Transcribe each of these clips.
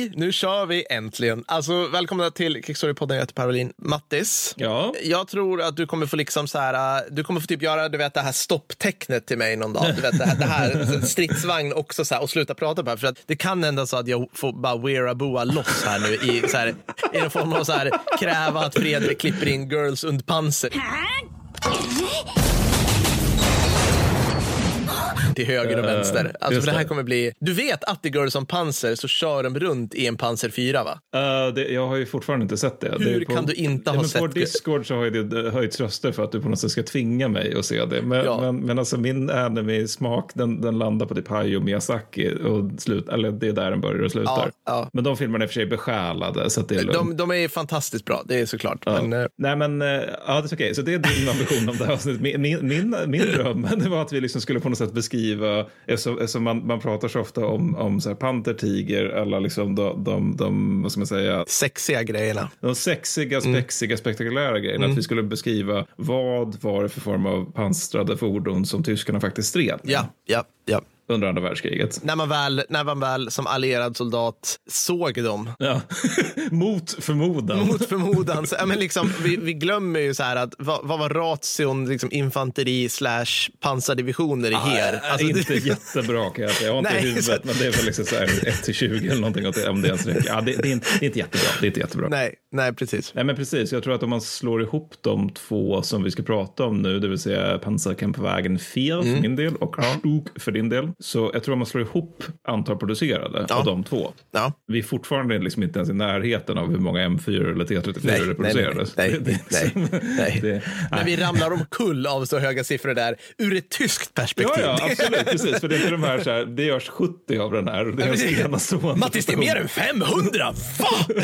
Hej, nu kör vi äntligen. Alltså, välkomna till Kickstory-podden. Jag heter Parolin Mattis. Ja. Jag tror att du kommer få liksom så här, äh, du kommer få typ göra du vet, det här stopptecknet till mig någon dag. Du vet, det här, det här stridsvagn också så här, och sluta prata på det. För att det kan hända så att jag får bara wearaboa loss här nu i, så här, i en form av så här, kräva att Fredrik klipper in Girls und Panzer. Till höger och vänster. Alltså, Eh, just för det här kommer bli... Du vet att i Girls on Panzer så kör de runt i en Panzer 4, va? Uh, det, jag har ju fortfarande inte sett det. Hur det är kan du inte ha men sett På det? Discord så har ju det höjts röster för att du på något sätt ska tvinga mig att se det. Men, Ja. men, men alltså min anime-smak den, den landar på typ Hayao Miyazaki och slut, eller det är där den börjar och slutar. Ja, ja. Men de filmerna är för sig besjälade så det är lugnt. De, de är fantastiskt bra, det är såklart. Ja. Men, eh, Nej men, ja det är okej. Så det är din ambition om det här avsnittet. Min, min, min, min dröm det var att vi liksom skulle på något sätt beskriva, eftersom, eftersom man, man pratar så ofta om, om så här panter, tiger, alla liksom de, de, de, vad ska man säga, sexiga grejerna. de sexiga, Mm. spexiga, spektakulära grejerna. Att vi skulle beskriva vad var det för form av pansrade fordon som tyskarna faktiskt stred med Ja, ja, ja. Under andra världskriget. När man, väl, när man väl som allierad soldat såg dem Ja. Mot förmodan. mot förmodan. Så, ja, men liksom, vi, vi glömmer ju så här att vad, vad var ration liksom infanteri slash pansardivisioner i her? Alltså, inte jättebra kan jag säga. Jag har inte Nej, i huvudet, så- men det är väl liksom så här 1 till 20 eller någonting åt det, om det ens räcker. Ja, det, det, är inte, det är inte jättebra. Det är inte jättebra. Nej. nej, nej, precis. men precis. Jag tror att om man slår ihop de två som vi ska prata om nu, det vill säga Pansarkampfwagen 4 Mm. för min del och Stug för din del. Så jag tror om man slår ihop antal producerade Ja. av de två. Ja. Vi är fortfarande liksom inte ens i närheten av hur många M4 eller T34 Nej, det nej, producerades. nej, är nej, liksom- nej. det- Men vi ramlar omkull av så höga siffror där ur ett tyskt Ja, perspektiv. ja, absolut. Precis, för det är de här, så här, det görs 70 av den här. och Det är en Mattis, det är mer än 500! Va?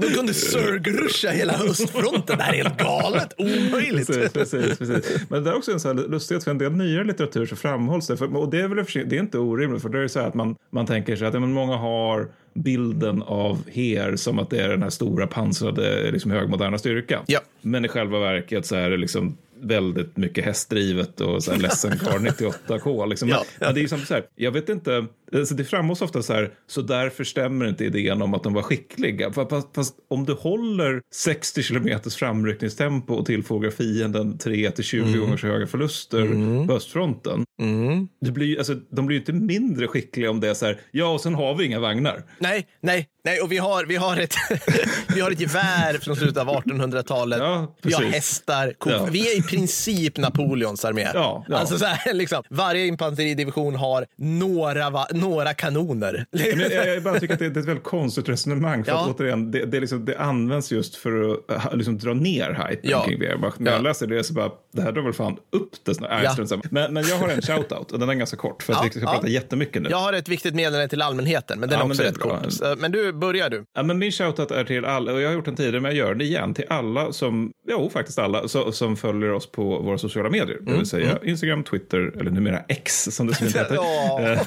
De kunde surgruscha hela östfronten. Det här är helt galet. Omöjligt. Precis, precis, precis. Men det är också en sån här lustighet för en del nyare litteratur så framhålls det. För, och det är väl för det är inte orimligt för det är så här att man, man tänker sig att ja, men många har bilden av her som att det är den här stora pansrade liksom högmoderna styrkan. Ja. Men i själva verket så är det liksom väldigt mycket hästdrivet och så här ledsen kar 98k. Liksom. Ja. Men, men det är liksom så här, jag vet inte, alltså det framhålls ofta så här, så därför stämmer inte idén om att de var skickliga. Fa- Fast, fast om du håller 60 kilometers framryckningstempo och tillfogar fienden 3 till 20 gånger så höga förluster på östfronten. Mm. Det blir, alltså, de blir ju inte mindre skickliga om det är så här, ja och sen har vi inga vagnar. Nej, nej, nej. Och vi har, vi har, ett, vi har ett gevär från slutet av 1800-talet. Ja, vi har hästar. Ja. Vi är i princip Napoleons armé. Ja, ja. Alltså så här, liksom, varje infanteridivision har några, några kanoner. Men jag, jag bara tycker att det, det är ett väldigt konstigt resonemang. För Ja. att återigen, det, det, liksom, det används just för att äh, liksom, dra ner hypen Ja. kring Wehrmacht. När jag Ja. läser det så bara, det här drar väl fan upp det snart. Nej, Ja. strunt men, men jag har en shoutout och den är ganska kort för att Ja, vi ska ja. prata jättemycket nu. Jag har ett viktigt meddelande till allmänheten, men den Ja, är också det är rätt bra. kort. Så, Men du, börjar du. Ja, men min shoutout är till alla, och jag har gjort den tidigare men jag gör det igen, till alla som, jo faktiskt alla, så, som följer oss på våra sociala medier. Det Mm, vill säga Instagram, Twitter, eller numera X som det fint heter. Åh.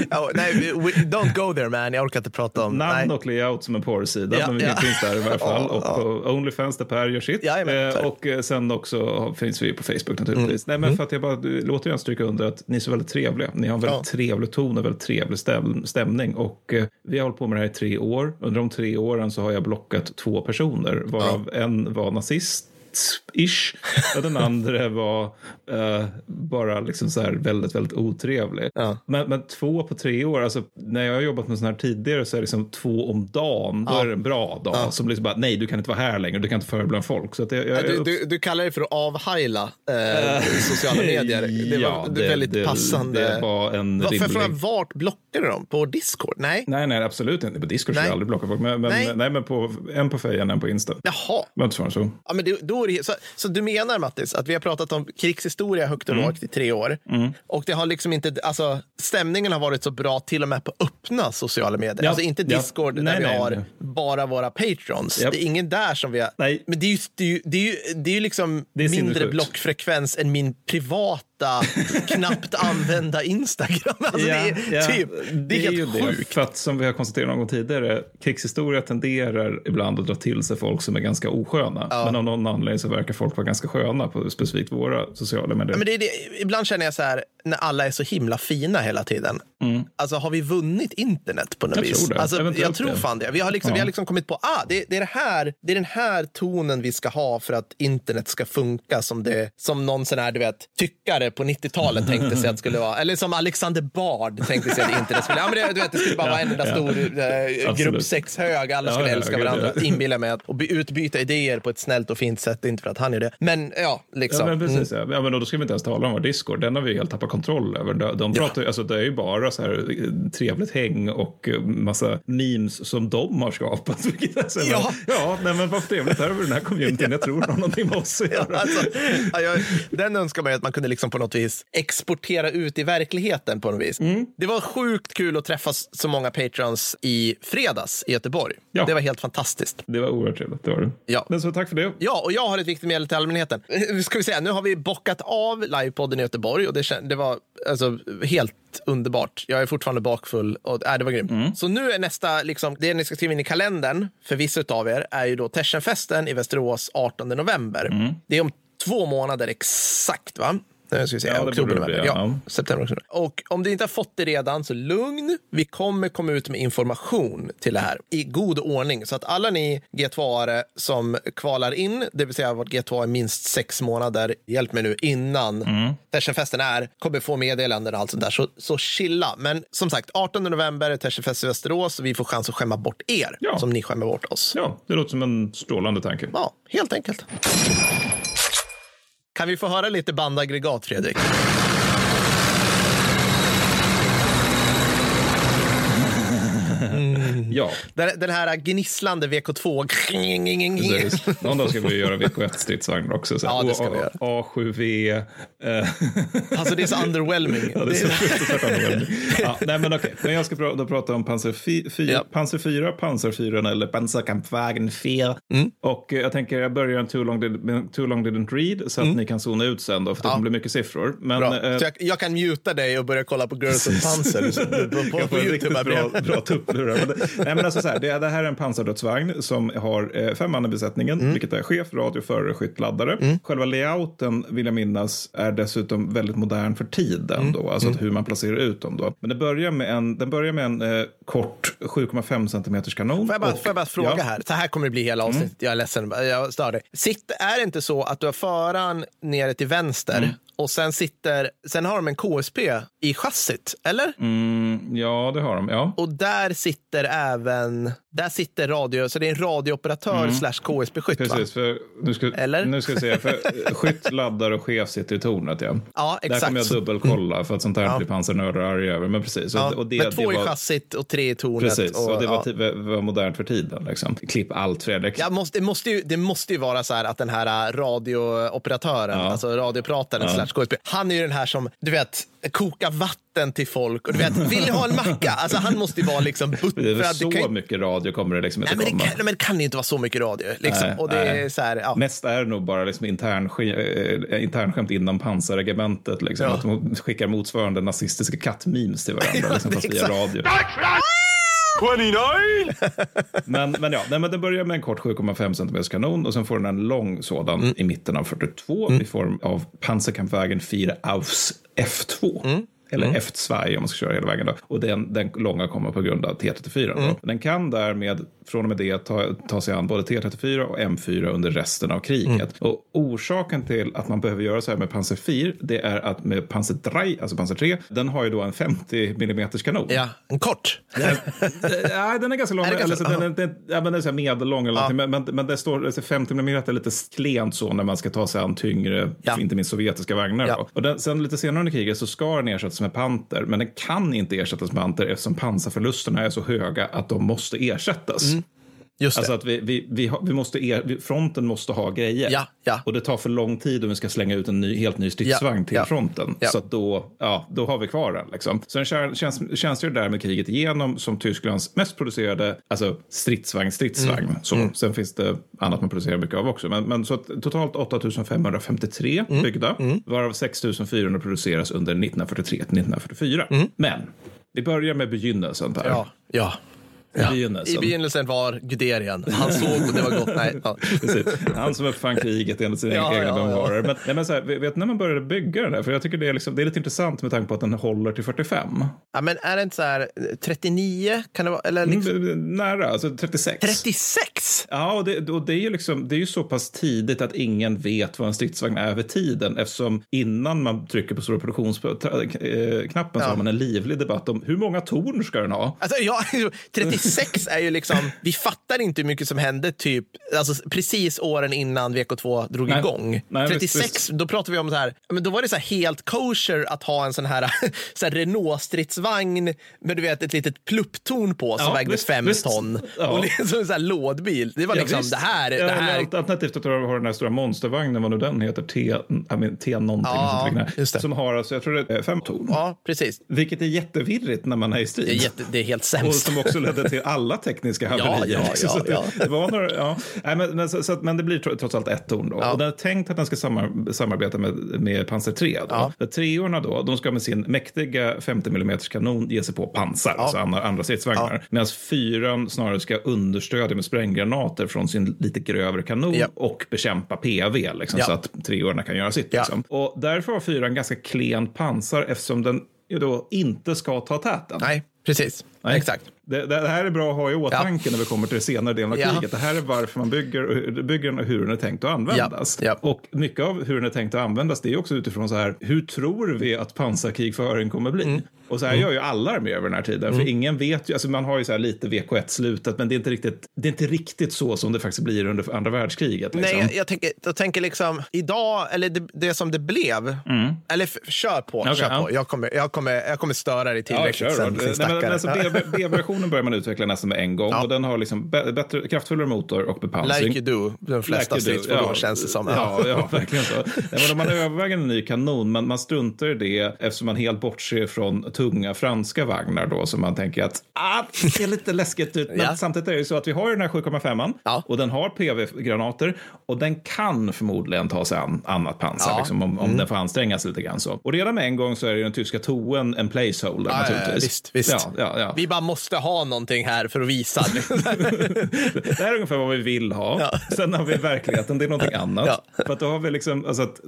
Ja, nej, we, don't go there man. Jag orkar inte prata om... Namn nej. och layout som en porrsida, Ja, men vi ja. finns där i varje fall. Ja, och ja. på Onlyfans där Per gör sitt. Så är det. och eh, sen också finns vi på Facebook naturligtvis. Mm. Nej, men för att jag bara vill återigen stryka under att ni är så väldigt trevliga. Ni har en väldigt trevlig ton och väldigt trevlig stäm- stämning. Och eh, vi har hållit på med det här i tre år. Under de tre åren så har jag blockat två personer, varav en var nazist ish och den andra var eh, bara liksom så här väldigt, väldigt otrevlig. Ja. Men, men två på tre år, alltså när jag har jobbat med sådana här tidigare så är det liksom två om dagen, då Ja. är det en bra dag. Som liksom bara, nej du kan inte vara här längre, du kan inte föra bland folk. Så att jag, jag, Du, du, du kallar det för att avheila eh, sociala medier. Det var Ja, det, väldigt det- passande. Det var en Va- Får jag fråga, rimlig... vart blockar du dem? På Discord? Nej? Nej, nej, absolut inte. På Discord skulle Nej. jag aldrig blocka folk. Men, men, Nej. nej. men på, en på Fejan, en på Insta. Jaha. Men inte så. Ja, men det, då det, så, så du menar, Mattis, att vi har pratat om krigshistoria högt och lågt i tre år. Och det har liksom inte, alltså, stämningen har varit så bra till och med på öppna sociala medier. Ja. Alltså inte Ja. Discord Nej, där vi nej, har nej. bara våra patrons. Japp. Det är ingen där som vi har. Nej. Men det är ju, det är ju, det är ju, det är ju liksom mindre blockfrekvens än min privata privata, knappt använda Instagram. Alltså det, är, ja. typ, det är ju helt det. sjukt. För att som vi har konstaterat någon gång tidigare, krigshistoria tenderar ibland att dra till sig folk som är ganska osköna. Men av någon anledning så verkar folk vara ganska sköna på specifikt våra sociala medier. Ja, Men det är det, ibland känner jag så här, när alla är så himla fina hela tiden. Alltså har vi vunnit internet på något Mm. Jag vis? tror det. Alltså, jag Eventuellt tror det. fan det. Vi har liksom, Ja. vi har liksom kommit på ah, det, det, är det, här, det är den här tonen vi ska ha för att internet ska funka som, det, som någon sån här, du vet, tyckare på 90-talet tänkte sig att det skulle vara. Eller som Alexander Bard tänkte sig att internet skulle ja, men det, du vet, det skulle bara vara en enda ja. stor eh, grupp sexhög. Alla Ja, skulle ja, älska varandra. ja. Inbilla mig att och by- utbyta idéer på ett snällt och fint sätt. Inte för att han är det. Men ja, liksom. Ja, men precis. Ja. Ja, men då ska vi inte ens tala om vår Discord. Den har vi helt tappat kontroll över. De, de pratar, ju- alltså, det är ju bara så här eh, trevligt häng och eh, massa memes som de har skapat. Vilket är så här, Ja. ja nej, men vad trevligt. Här har vi den här communityn. Jag tror har någonting med oss att Ja, göra. alltså, ja, jag, den önskar man ju att man kunde liksom på något vis exportera ut i verkligheten på något vis. Mm. Det var sjukt kul att träffa så många patrons i fredags i Göteborg. Ja. Det var helt fantastiskt. Det var oerhört trevligt. Det var det. Ja. Men så tack för det. Ja, och jag har ett viktigt meddelande till allmänheten. Ska vi säga, nu har vi bockat av livepodden i Göteborg och det, det var alltså, helt underbart. Jag är fortfarande bakfull och äh, det var grymt. Mm. Så nu är nästa, liksom, det ni ska skriva in i kalendern för vissa av er är ju då Tersenfesten i Västerås 18 november. Mm. Det är om två månader exakt, va? Nu ska vi se, Ja, oktober, november. Ja, ja. september, oktober. Och om du inte har fått det redan, så lugn. Vi kommer komma ut med information till det här i god ordning. Så att alla ni G2-are som kvalar in, det vill säga vårt G2 är minst sex månader, hjälp mig nu, innan Mm. Tersenfesten är, kommer få meddelanden och allt sånt där. Så, så chilla. Men som sagt, 18 november är Tersenfest i Västerås och vi får chans att skämma bort er Ja. som ni skämmer bort oss. Ja, det låter som en strålande tanke. Ja, helt enkelt. Kan vi få höra lite bandaggregat, Fredrik? Ja, Den, här gnisslande VK2. precis. Någon dag ska vi göra VK1-stridsvagnar också. Så. Ja, det ska vi göra. A7V. Eh, Alltså det är så underwhelming. Ja, det är så fruktansvärt annorlunda. ja, nej, men okej. Men jag ska då prata om Panzer, fi- fy- Ja. Panzer 4, Panzer 4 eller Panzerkampfwagen 4. Mm. Och jag tänker jag börjar en too long, did, too long didn't read så att ni kan zona ut sen då, för det Mm. Ja. kommer bli mycket siffror. Men, Så jag, jag kan muta dig och börja kolla på Girls of Panzer på, på, på får en YouTube. bra, bra tupplurar. Nej, men alltså så här, det, det här är en pansardödsvagn som har eh, fem man i besättningen, Mm. vilket är chef, radio, förare, skytt, laddare. Själva layouten, vill jag minnas, är dessutom väldigt modern för tiden. Mm. Då, alltså hur man placerar ut dem. Då. Men det börjar med en, den börjar med en eh, kort 7,5 cm kanon. Får jag, bara, och- får jag bara fråga ja, Mm. här? Så här kommer det bli hela avsnittet. Jag är ledsen, jag stör dig. Sitt, är det inte så att du har föraren nere till vänster Mm. Och sen sitter, sen har de en KSP i chassit, eller? Mm, ja, det har de. Ja. Och där sitter även, där sitter radio, så det är en radiooperatör slash KSP-skytt va? Mm. Precis, för nu ska, Eller? nu ska jag säga, för eh, skytt, laddare och chef sitter i tornet. Ja. Ja, Där exakt. kommer jag dubbelkolla för att sånt här blir pansarnördar arga över. Men precis. Ja, och, och det, men två det i var, chassit och tre i tornet. Precis, och, det var, ja. var modernt för tiden. Liksom. Klipp allt, Fredrik. Jag måste, det, måste ju, det måste ju vara så här att den här äh, radiooperatören, Ja. alltså radioprataren slash KSP, han är ju den här som, du vet, kokar vatten till folk och du vet, vill ha en macka? Alltså han måste ju vara liksom att så kan, ju- mycket radio kommer det liksom nej, inte men det, komma. kan, men det kan ju inte vara så mycket radio. Liksom. Nej, och det är så här, ja. Mest är det nog bara liksom intern, äh, internskämt inom pansarregementet. Liksom, Ja. Att de skickar motsvarande nazistiska kattmemes till varandra, Ja, liksom, fast via radio. 29! Men, men ja, nej, men den börjar med en kort 7,5 cm kanon och sen får den en lång sådan Mm. i mitten av 42 i form av Panzerkampfwagen 4 Aufs F2. Mm. Eller F2 om man ska köra hela vägen. Då. Och den, den långa kommer på grund av T34. Mm. Den kan därmed från och med det ta, ta sig an både T34 och M4 under resten av kriget. Mm. Och orsaken till att man behöver göra så här med Panzer 4 det är att med Panzer 3, alltså Panzer 3, den har ju då en 50 mm kanon. ja, en kort. Ja, den är ganska lång. Är ganska- den, är- den, ja, men den är så här medellång eller Ja. någonting. Men, men, men det står alltså 50 mm är lite klent så när man ska ta sig an tyngre, Ja. inte minst sovjetiska vagnar. Ja. Och den, sen lite senare under kriget så ska den ersättas med Panter. Men den kan inte ersättas med Panter eftersom pansarförlusterna är så höga att de måste ersättas. Mm. Just alltså det. att vi, vi, vi, har, vi måste er, fronten måste ha grejer. Ja, ja. Och det tar för lång tid om vi ska slänga ut en ny, helt ny stridsvagn Ja, till ja. fronten. Ja. Så då, ja, då har vi kvar den. Liksom. Kär- känns, känns ju därmed kriget igenom som Tysklands mest producerade alltså stridsvagn, stridsvagn. Mm. Så, Sen finns det annat man producerar mycket av också. Men, men så att totalt 8553 Mm. byggda, varav 6400 produceras under 1943 till 1944. Men vi börjar med begynnelsen Per. Mm. Ja, ja. I ja. begynnelsen. I begynnelsen var Guderian. Han såg och det var gott. Nej, ja. Han som uppfann kriget enligt sina Ja, egna ja, ja. memoarer. Men, nej, men så här, vet ni när man började bygga den där? För jag tycker det är, liksom, det är lite intressant med tanke på att den håller till 45. ja, men är det inte så här eh, 39? Kan det vara? Eller liksom, Mm, Nära, alltså 36. 36? Ja, och det, och det, är ju liksom, det är ju så pass tidigt att ingen vet vad en stridsvagn är över tiden eftersom innan man trycker på stora produktionsknappen så har man en livlig debatt om hur många torn ska den ha? Alltså, ja, 36 är ju liksom, vi fattar inte hur mycket som hände typ, alltså precis åren innan VK2 drog Nej. igång. Nej, 36, visst, då pratar vi om så här, men då var det så här helt kosher att ha en sån här, så här Renault-stridsvagn med du vet ett litet plupptorn på som Ja, vägde visst, fem ton. Ja. Och liksom sån här lådbil. Det var liksom visst. det här. Ja, det här Alternativt att du har den här stora monstervagnen, vad nu den heter, T, I mean, T någonting. Ja, sånt. Som har, alltså, jag tror det är fem torn. ja, precis. Vilket är jättevirrigt när man är i strid. Det är, jätte, det är helt Och sämst. som också ledde till alla tekniska haverier. ja, ja, Så att det- ja. Det var några, ja. Nej, men, men, så, så, att- men det blir tro- trots allt ett torn då. Ja. Och den är tänkt att den ska samar, samarbeta med, med Panzer 3. Då. Ja. Treorna då, de ska med sin mäktiga 50 mm kanon ge sig på pansar, alltså andra, andra stridsvagnar. Medan fyran snarare ska understödja med spränggranater från sin lite grövre kanon Ja. och bekämpa PV, liksom, Ja. så att treorna kan göra sitt. Ja. Liksom. Och därför har fyran ganska klen pansar eftersom den ju då inte ska ta täten. Nej, precis. Nej. Exakt. Det, det här är bra att ha i åtanke när vi kommer till senare delen av Ja. kriget. Det här är varför man bygger, bygger den och hur den är tänkt att användas. Ja. Ja. Och mycket av hur den är tänkt att användas det är också utifrån så här, hur tror vi att pansarkrigföring kommer bli? Mm. Och så här gör ju alla arméer över den här tiden. För ingen vet ju, alltså man har ju så här lite VK1-slutet, men det är, inte riktigt, det är inte riktigt så som det faktiskt blir under andra världskriget. Liksom. Nej, jag, jag, tänker, jag tänker liksom idag, eller det, det som det blev. Eller f- kör på, Okej, kör ja. på. Jag kommer, jag, kommer, jag kommer störa dig Ja, tillräckligt kör sen. din Nej, men, stackare. alltså, B- B-versionen börjar man utveckla nästan med en gång. Ja. Och den har liksom bä- bättre, kraftfullare motor och bepansring. Like you do, de flesta Like stridsfordon Ja, känns det som. Ja, ja verkligen så. Men man överväger en ny kanon, men man struntar i det eftersom man helt bortser från tunga franska vagnar då, så man tänker att ah, det ser lite läskigt ut. Men samtidigt är det ju så att vi har den här 7,5 Ja. och den har PV-granater och den kan förmodligen ta sig an annat pansar. Mm. liksom, om, om den får ansträngas lite grann. Så. Och redan med en gång så är ju den tyska toen en placeholder ja, naturligtvis. visst, visst. Ja, ja, ja. Vi bara måste ha någonting här för att visa. Det här är ungefär vad vi vill ha. Sen har vi verkligheten, det är någonting annat. Ja. För att då har vi liksom, alltså att,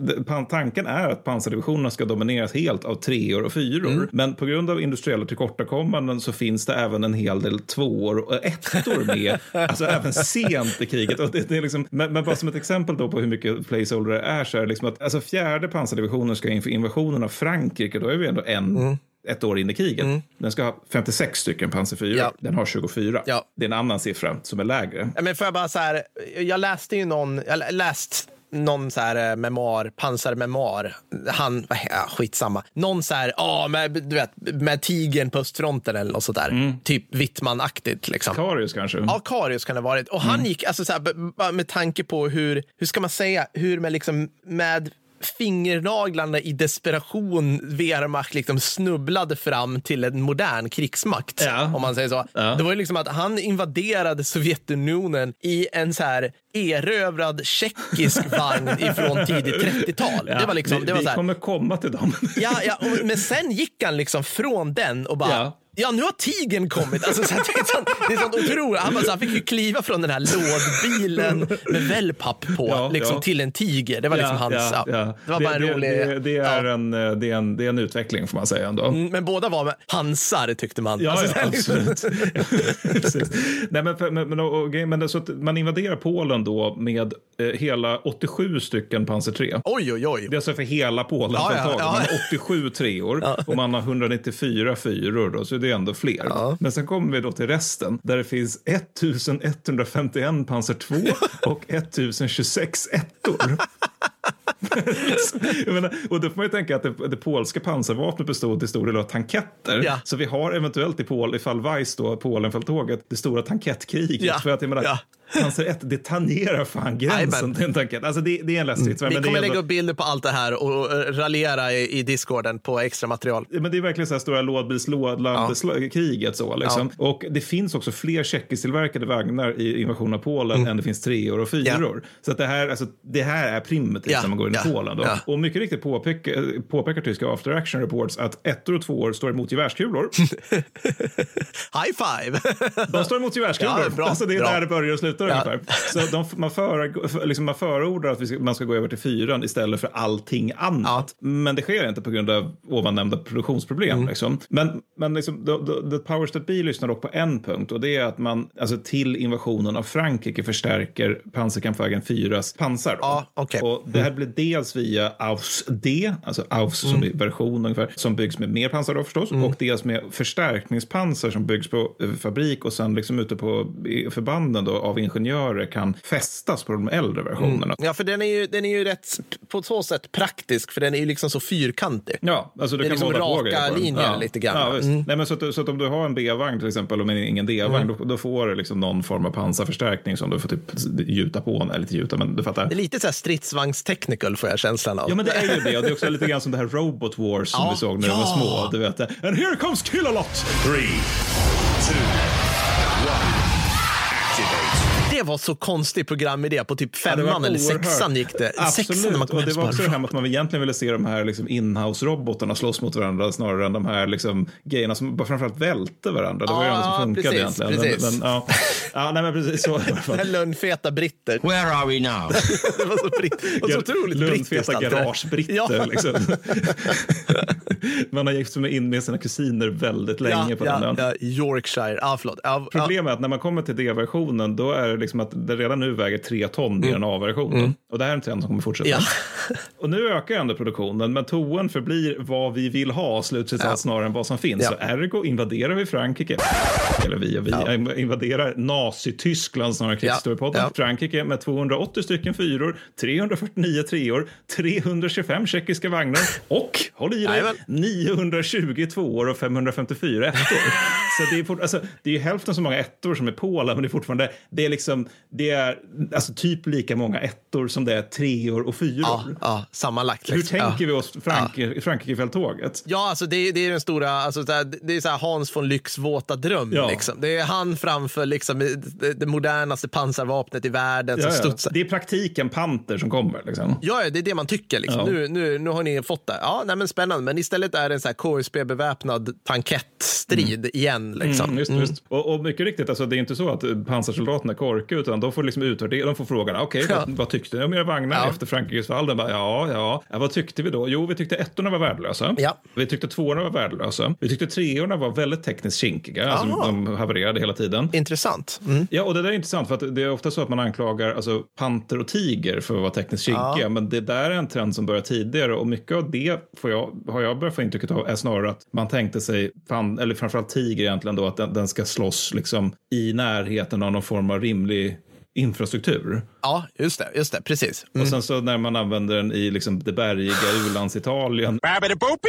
tanken är att pansardivisionerna ska domineras helt av treor och fyror. Mm. Men på grund av industriella tillkortakommanden så finns det även en hel del tvåor och ettor med. alltså även sent i kriget. Och det, det är liksom, men, men bara som ett exempel då på hur mycket placeholder det är så är det liksom att alltså fjärde pansardivisionen ska inför invasionen av Frankrike, då är vi ändå en Mm. Ett år in i kriget. Den ska ha 56 stycken pansar 4. Ja. Den har 24. Ja. Det är en annan siffra som är lägre. Men får jag bara så här, jag läste ju någon, jag lä- läst någon så här eh, memoar, pansarmemoar. Han, ja, skitsamma. Någon så här, ja, med, du vet, med tigern på östfronten eller något sånt där. Typ Wittman-aktigt liksom. Karius kanske? Ja, Karius kan det ha varit. Och han gick, alltså så här, med tanke på hur, hur ska man säga, hur med liksom, med fingernaglarna i desperation Wehrmacht liksom snubblade fram till en modern krigsmakt. Ja. Om man säger så. Ja. Det var ju liksom att han invaderade Sovjetunionen i en så här erövrad tjeckisk vagn ifrån tidigt 30-tal. det var liksom, vi, det var vi så här, kommer komma till dem. Ja, ja, men sen gick han liksom från den och bara Ja. Nu har tigern kommit. Alltså, så att det, är sånt, det är sånt otroligt. Han, bara, så han fick ju kliva från den här lådbilen med wellpapp på Ja, liksom, ja. till en tiger. Det var liksom hans... Ja, Det var bara en det, rolig... Det, är en, eh, det, är en, det är en utveckling får man säga ändå. Mm, Men båda var med hansar tyckte man. Ja, Alltså, här, absolut. Nej, men, men, men, och, grejen- men så man invaderar Polen då med eh, hela 87 stycken Panzer 3. Oj, oj, oj. Det är alltså för hela Polen Ja, ja. Man har 87 treor och man har 194 fyror. Då, så det är ändå fler. Men sen kommer vi då till resten där det finns 1151 Panzer 2 och 1026 ettor. menar, och då får man ju tänka att det, det polska pansarvapnet bestod till stor del av tanketter. Ja. Så vi har eventuellt i Pol, ifall Weiss då, Polenfälttåget, det stora tankettkriget. Ja. För att jag menar, Ja. Panzer 1, det tangerar fan gränsen Jajamän. till en tankett. Alltså det, det är en läststridsvagn. Vi men det kommer lägga ändå- upp bilder på allt det här och eh, raljera i, i discorden på extra material. Ja, Men det är verkligen så här stora lådbilslådlandekriget så liksom. Och det finns också fler tjeckisk-tillverkade vagnar i invasionen av Polen än det finns treor och fyror. Så att det här, alltså, det här är primitivt Ja, när man går in i ja, Polen. Då. ja. Och mycket riktigt påpekar, påpekar tyska after action reports att ettor och tvåor står emot gevärskulor. High five! De står emot gevärskulor. Ja, bra, alltså det är bra. där det börjar och slutar Ja. ungefär. Så de, man, för, liksom man förordar att ska, man ska gå över till fyran istället för allting annat. Men det sker inte på grund av ovan nämnda produktionsproblem. Mm. Liksom. Men, men liksom, the, the, the Powers That Be lyssnar dock på en punkt och det är att man alltså, till invasionen av Frankrike förstärker pansarkampvagn 4s pansar. Ja, okej. Och det här blir dels via AUS D, alltså AUS som Mm. är version ungefär, som byggs med mer pansar då förstås, och dels med förstärkningspansar som byggs på eh, fabrik och sen liksom ute på förbanden då av ingenjörer kan fästas på de äldre versionerna. Ja, för den är, ju, den är ju rätt på så sätt praktisk, för den är ju liksom så fyrkantig. Ja, alltså du Det är kan liksom raka linjer ja. lite grann. Ja, visst. Mm. Nej, men så, att, så att om du har en B-vagn till exempel och men ingen D-vagn, då, då får du liksom någon form av pansarförstärkning som du får typ gjuta på, eller inte gjuta, men du fattar. Det är lite så här stridsvagnstechnical får jag känslan av. Ja, men det är ju det. Och det är också lite grann som det här Robot Wars som Ja. vi såg när de var Ja. små. Du vet. And here comes Killalot! Three, two. Det var så konstig programidé på typ Ja, femman eller oerhört. sexan gick det. Absolut. Sexan när man kom och det var också det här med att man egentligen ville se de här liksom inhouse-robotarna slåss mot varandra snarare än de här liksom grejerna som bara framförallt välte varandra. Det var ju Ja, det som funkade precis, egentligen. precis. Men, men, ja. ja, nej men precis så. Lönnfeta britter. Where are we now? Det var så, britt, var så otroligt brittiskt. Där. garagebritter. Ja. Liksom. Man har gift sig in med sina kusiner väldigt länge Ja, på den. ja, ön. ja, Yorkshire. Ja, förlåt. Ja, ja. Problemet är att när man kommer till D-versionen då är det liksom att det redan nu väger tre ton mer än A-versionen. Och det här är en trend som kommer fortsätta. Mm. Ja. Och nu ökar ändå produktionen, men toan förblir vad vi vill ha, slutcitat, Ja. snarare än vad som finns. Ja. Så ergo invaderar vi Frankrike. Eller vi, vi Ja. invaderar Nazityskland, snarare krigshistoriepodden. Ja. Frankrike med 280 stycken fyror, 349 treor, 325 tjeckiska vagnar och, håll i dig, Jajamän. 920 tvåor och 554 ettor. Så det är, fort, alltså, det är ju hälften så många ettor som är Polen, men det är fortfarande, det är liksom, det är alltså typ lika många ettor som det är treor och fyror. Ja, ja, sammanlagt. Hur liksom. tänker ja. vi oss Frankrike, Frankrikefälttåget? Ja, alltså det, det är den stora, alltså det är så här Hans von Lycks våta dröm. Ja. Liksom. Det är han framför liksom, det, det modernaste pansarvapnet i världen som Ja, ja. studsar. Det är praktiken Panter som kommer. Liksom. Ja, ja, det är det man tycker. Liksom. Ja. Nu, nu, nu har ni fått det. Ja, nej, men spännande. Men istället är det en så här KSB-beväpnad tankettstrid igen. Liksom. Mm, just, just. Och, och mycket riktigt, alltså, det är inte så att pansarsoldaterna är korkade, utan de får liksom utvärdera, de får frågan, okej, Ja. vad, vad tyckte ni om era vagnar Ja. efter Frankrikes fall? Bara, ja, ja, ja, vad tyckte vi då? Jo, vi tyckte ettorna var värdelösa. Ja. Vi tyckte tvåorna var värdelösa. Vi tyckte treorna var väldigt tekniskt kinkiga, alltså, Aha. de havererade hela tiden. Intressant. Mm. Ja, och det där är intressant för att det är ofta så att man anklagar alltså, panter och tiger för att vara tekniskt kinkiga, men det där är en trend som börjar tidigare och mycket av det får jag, har jag börjat få intrycket av är snarare att man tänkte sig, fan, eller framförallt tiger egentligen då, att den, den ska slåss liksom i närheten av någon form av rimlig infrastruktur. Ja, just det. Just det precis. Mm. Och sen så när man använder den i liksom det bergiga u-landsitalien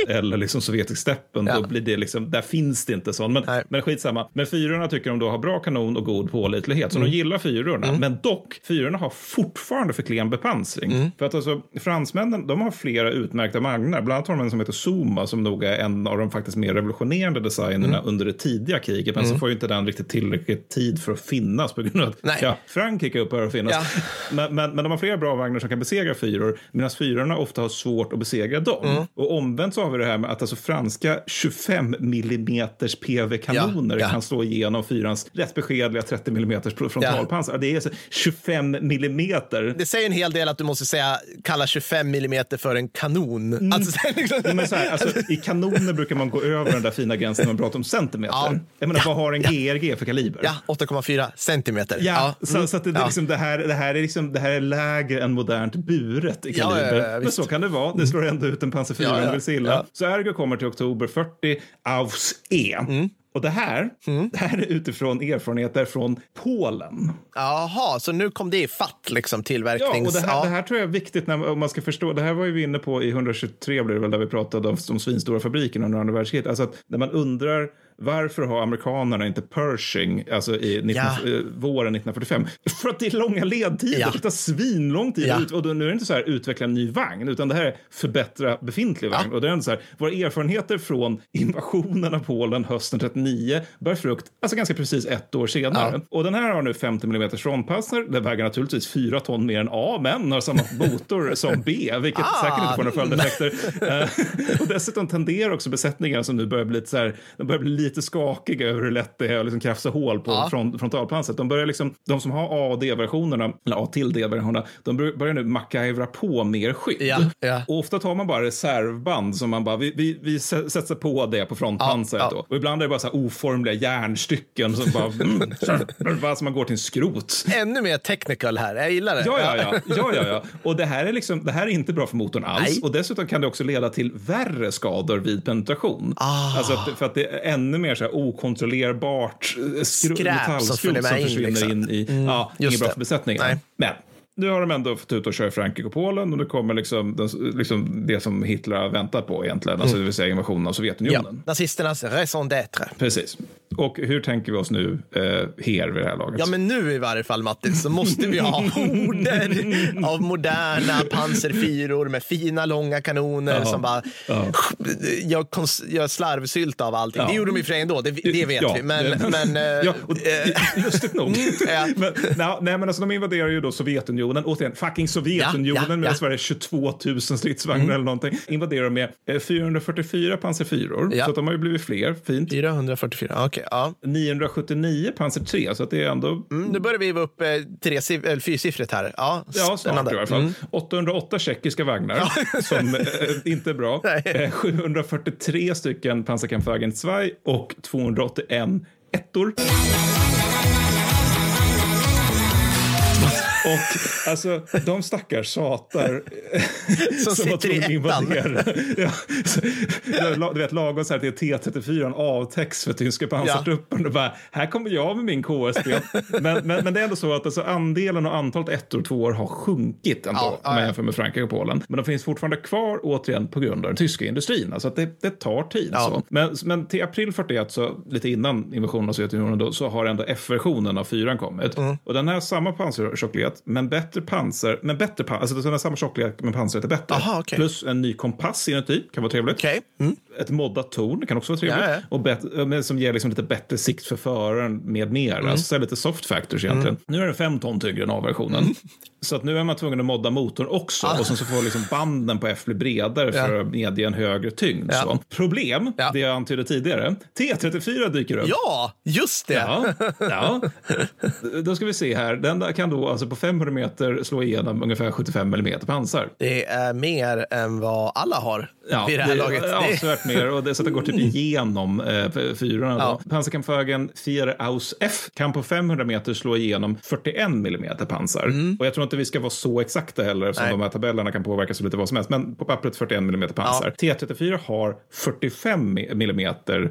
eller liksom sovjetisk steppen, Ja. då blir det liksom, där finns det inte sån. Men, Nej. men skitsamma. Men fyrorna tycker de då har bra kanon och god pålitlighet, så Mm. de gillar fyrorna. Men dock, fyrorna har fortfarande för klen bepansring. Mm. För att alltså, fransmännen, de har flera utmärkta vagnar. Bland annat har de en som heter Zuma, som nog är en av de faktiskt mer revolutionerande designerna Mm. under det tidiga kriget. Men så får ju inte den riktigt tillräckligt tid för att finnas på grund av att ja, Frankrike upphör att finnas. Ja. Men, men, men de har flera bra vagnar som kan besegra fyror, medan fyrorna ofta har svårt att besegra dem. Mm. Och omvänt så har vi det här med att alltså franska 25 millimeters PV-kanoner Ja, ja. kan slå igenom fyrans rätt beskedliga 30 millimeters frontalpansar. Det är alltså 25 millimeter. Det säger en hel del att du måste säga kalla 25 millimeter för en kanon. Alltså, så här, liksom. Ja, men så här, alltså, I kanoner brukar man gå över den där fina gränsen när man pratar om centimeter. Ja. Jag menar, Ja. vad har en GRG för kaliber? Ja, 8,4 centimeter. Ja, mm. så, så att det, Ja. liksom, det, här, det här är här är liksom, det här är lägre än modernt buret i Ja, kaliber. ja, ja, Men så kan det vara. Det slår ändå ut en Panzer 4 Ja, ja, illa. ja. Så Ergo kommer till oktober 40 aus E. Mm. Och det här, det här är utifrån erfarenheter från Polen. Jaha, så nu kom det i fatt liksom Ja, tillverknings... och det här, det här tror jag är viktigt när, om man ska förstå. Det här var ju vi inne på i 123 blev det väl där vi pratade om de svinstora fabrikerna under andra världskriget. Alltså att när man undrar varför har amerikanerna inte Pershing alltså i 19, Ja. eh, våren 1945? För att det är långa ledtider. Ja. Det tar svinlång tid. Ja. Ut, och då, nu är det inte så här utveckla en ny vagn, utan det här är förbättra befintlig vagn. Och det är ändå så här, våra erfarenheter från invasionen av Polen hösten 39 bär frukt, alltså ganska precis ett år senare. Och den här har nu 50 mm frontpassar. Den väger naturligtvis 4 ton mer än A, men har samma motor som B, vilket Ah. säkert inte får några följdeffekter. Eh, och dessutom tenderar också besättningen som nu börjar bli lite, så här, de börjar bli lite skakiga över hur lätt det är att liksom krafsa hål på Ja. front, frontalpansret. De börjar liksom, de som har A och D-versionerna, eller A till D-versionerna, de bör- börjar nu MacGyvra på mer skydd. Ja, ja. Och ofta tar man bara reservband som man bara, vi, vi, vi sä- sätter på det på frontpansaret då. Och ibland är det bara så här oformliga järnstycken som bara, mm, bara som man går till en skrot. Ännu mer technical här, jag gillar det. Ja, ja, ja. ja, ja, ja. Och det här, är liksom, det här är inte bra för motorn alls. Nej. Och dessutom kan det också leda till värre skador vid penetration. Ah. Alltså att, för att det är ännu mer så här okontrollerbart eh, Skräp som metallskrot som in, försvinner liksom. in i... Ja, just inget bra för besättningen. Nej. Men nu har de ändå fått ut och köra i Frankrike och Polen och nu kommer liksom, den, liksom det som Hitler har väntat på egentligen, alltså det vill säga invasionen av Mm. Ja, Sovjetunionen. nazisternas raison d'être. Precis. Och hur tänker vi oss nu eh, här vid det här laget? Ja, men nu i varje fall, Mattis, så måste vi ha horder av moderna pansarfyror med fina långa kanoner Ja. som bara Ja. gör, gör slarvsylt av allting. Ja. Det gjorde de i och för sig ändå, det, det vet vi. Men, men, eh, ja, och, lustigt nog. men, nej, men alltså, de invaderar ju då Sovjetunionen. Återigen, fucking Sovjetunionen Ja, ja, med ja. Mm. Sverige 22 000 stridsvagnar eller någonting. Invaderar de med eh, 444 pansarfyror. Ja. Så att de har ju blivit fler. Fint. 444, okej. ja. 979 pansar 3, så att det är ändå Mm, nu börjar vi vara upp eh, tre, eller fyrsiffrigt här. Ja, Ja, snart i alla fall. Mm. 808 tjeckiska vagnar, som eh, inte är bra. Eh, 743 stycken pansarkampfwagen 2 och 281 ettor. Och alltså, de stackars satar Som var sitter i ettan. Ja, så, du vet, lagom så här till T34 avtäcks för tyska pansartruppen. Och bara, här kommer jag med min KSB. Men, men, men det är ändå så att alltså, andelen och antalet ettor och tvåor har sjunkit ändå, Ja, ja, om man ja. jämför med Frankrike och Polen. Men de finns fortfarande kvar, återigen, på grund av den tyska industrin. Alltså att det, det tar tid. Ja. Så. Men, men till april 41, så, lite innan invasionen av Sovjetunionen, då, så har ändå F-versionen av fyran kommit. Mm. Och den har samma pansartjocklek, men bättre pansar, men bättre pansar, alltså den samma tjocklek, men pansret är bättre. Aha, okej. Plus en ny kompass inuti, kan vara trevligt. Okej. Mm. Ett moddat torn kan också vara trevligt. Ja, ja. Och bet- men som ger liksom lite bättre sikt för föraren med mer. Mm. Alltså så lite soft factors egentligen. Nu är den fem ton tyngre än A-versionen. Mm. Så att nu är man tvungen att modda motorn också. Och sen så får liksom banden på F bli bredare för Ah. Ja. att medge en högre tyngd. Ja. Så. Problem, Ja. det jag antydde tidigare. T34 dyker upp. Ja, just det. Ja, ja. Då ska vi se här. Den där kan då alltså på 500 meter slå igenom ungefär 75 mm pansar. Det är mer än vad alla har Ja, vid det här laget. är Det- mer och det, så att det går typ igenom eh, fyrorna. Ja. Då. Pansarkampfwagen Vier Aus F kan på 500 meter slå igenom 41 mm pansar. Och jag tror inte vi ska vara så exakta heller eftersom Mm. Nej. de här tabellerna kan påverkas av lite vad som helst. Men på pappret 41 mm pansar. T34 har 45 mm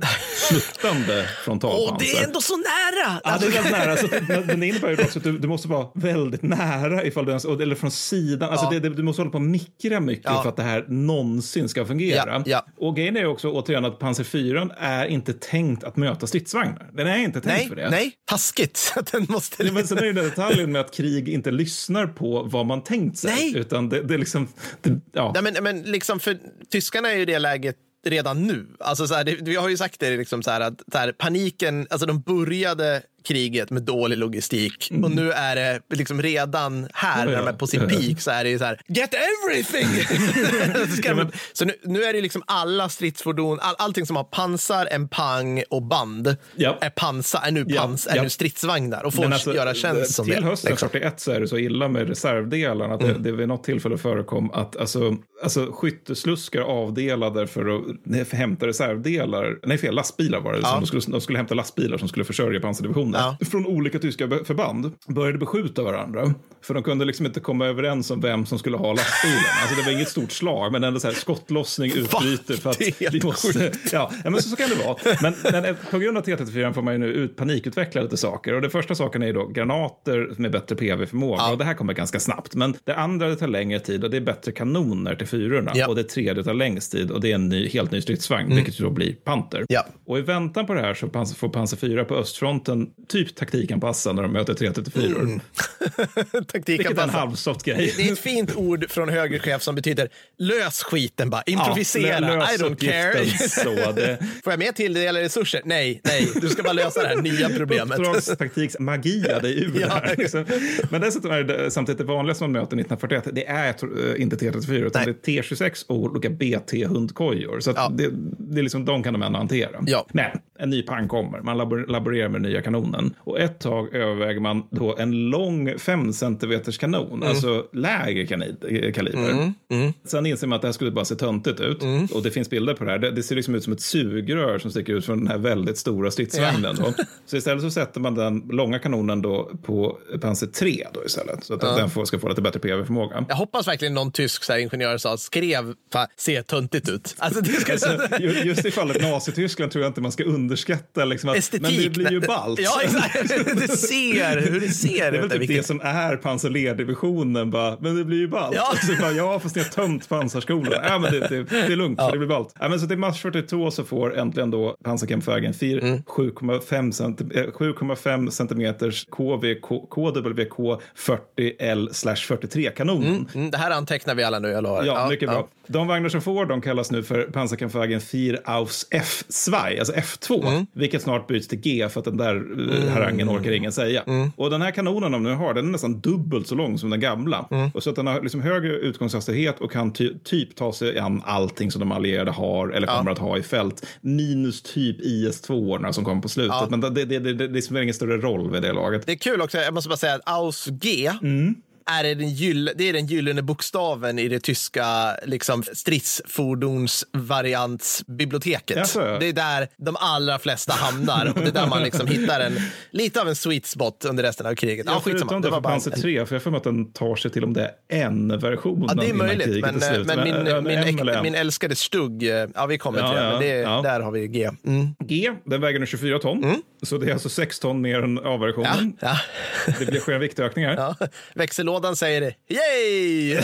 sluttande frontalpansar. Åh, det är ändå så nära! Ja, det är väldigt nära. Så att, men det innebär ju också att du, du måste vara väldigt nära ifall du ens, eller från sidan. Alltså Ja. det, du måste hålla på och mikra mycket Ja. för att det här någonsin ska fungera. Ja, ja. Och grejen är ju också återigen att Panzer 4 är inte tänkt att möta stridsvagnar. Den är inte tänkt nej, för det. nej, taskigt. Den måste... Ja, Men sen är det detaljen med att krig inte lyssnar på vad man tänkt sig. Nej. Utan det, det är liksom... Det, ja. Nej, men, men liksom för tyskarna är ju det läget redan nu. Alltså så här, det, vi har ju sagt det, liksom så här, att så här, paniken, alltså de började kriget med dålig logistik och nu är det liksom redan här Mm. Ja, när de är på sin Ja, ja. peak så är det ju så här, get everything! så de, så nu, nu är det liksom alla stridsfordon, all, allting som har pansar, en pang och band är, pansar, är nu, pans, är nu stridsvagnar och får alltså, göra tjänst som till det. hösten liksom. 41 så är det så illa med reservdelarna att det, det vid något tillfälle förekom att alltså, alltså skyttesluskar avdelade för att nej, för hämta reservdelar, nej fel, lastbilar var det, som de, skulle, de skulle hämta lastbilar som skulle försörja pansardivisionen. Landet Ja. från olika tyska förband började beskjuta varandra. För de kunde liksom inte komma överens om vem som skulle ha lastbilen. Alltså det var inget stort slag, men ändå så här skottlossning utbryter för att vi måste... Ja, men så, så kan det vara. Men, men eh, på grund av T34 får man ju nu ut, panikutveckla lite saker. Och det första saken är ju då granater med bättre PV-förmåga. Ja. Och det här kommer ganska snabbt. Men det andra det tar längre tid och det är bättre kanoner till fyrorna. Ja. Och det tredje tar längst tid och det är en ny, helt ny stridsvagn, vilket ju då blir Panther. Mm. Ja. Och i väntan på det här så får Panzer 4 på östfronten typ taktikanpassa när de möter 334. Mm. Taktiken Vilket är en halvsoft grej. Det är ett fint ord från högre chef som betyder lös skiten bara, improvisera, Ja, I don't care. Så det, Får jag med till det gäller resurser? Nej, nej, du ska bara lösa det här nya problemet. Uppdragstaktiks magia dig ur Ja. det här. Liksom. Men dessutom är det samtidigt det vanliga som man möter 1941, det är äh, inte T34 utan Nej. det är T26 och olika BT-hundkojor. Så Ja. det, det är liksom, de kan de ändå hantera. Ja. Men en ny pang kommer, man labor, laborerar med nya kanonen. Och ett tag överväger man då en lång 5 cm kanon, Mm. alltså lägre kani- kaliber. Sen inser man att det här skulle bara se töntigt ut. Mm. Och det finns bilder på det här. Det, det ser liksom ut som ett sugrör som sticker ut från den här väldigt stora stridsvagnen. Då. Så istället så sätter man den långa kanonen då på Panzer 3 då istället. Så att den får, ska få lite bättre PV-förmåga. Jag hoppas verkligen någon tysk så här, ingenjör sa, skrev, se töntigt ut. Alltså, det ska, Ju- Just i fallet Nazityskland tror jag inte man ska underskatta liksom att, estetik. men det blir ju ballt. Ja, exakt. Det ser, hur det ser Det är ut. typ det som är pansarlerdivisionen, bara, men det blir ju ballt. Ja. Och så bara, ja, fast ni har tömt pansarskolan. Ja, men det, det, det är lugnt, för det blir ballt. Ja, men så till mars 42 så får äntligen då pansarkampfvägen 4 Mm. 7,5 centi- eh, 7,5 centimeters KV, K- KWK 40L 43 kanonen. Mm, det här antecknar vi alla nu, jag lovar. Ja, mycket bra. De vagnar som får de kallas nu för pansarkampfvägen 4 aus F2, alltså F2, Mm. vilket snart byts till G för att den där mm. harangen orkar ingen säga. Mm. Och den här kanonen de nu har, den är nästan dubbelt så lång som den gamla. Mm. Och så att den har liksom högre utgångshastighet och kan ty typ ta sig an allting som de allierade har eller kommer att ha i fält. Minus typ IS-2 som kommer på slutet. Men det, det, det, det, det spelar ingen större roll vid det laget. Det är kul också, jag måste bara säga att Aus G Mm. Är den, gyll, det är den gyllene bokstaven i det tyska liksom, stridsfordonsvariantsbiblioteket. Jaså? Det är där de allra flesta hamnar och det är där man liksom hittar en, lite av en sweet spot under resten av kriget. Ja, Ja, förutom Det det var bara Panzer en, 3, för jag för mig att den tar sig till om det är en version Ja, det är möjligt, men, är men min, min, en. min älskade Stugg, eh, ja vi kommer Ja, till det, ja, men det, där har vi G. Mm. G, den väger nu 24 ton. Så det är alltså 6 ton mer än A-versionen. Det blir en viktökning här. Ja. Växellådan säger det. Yay!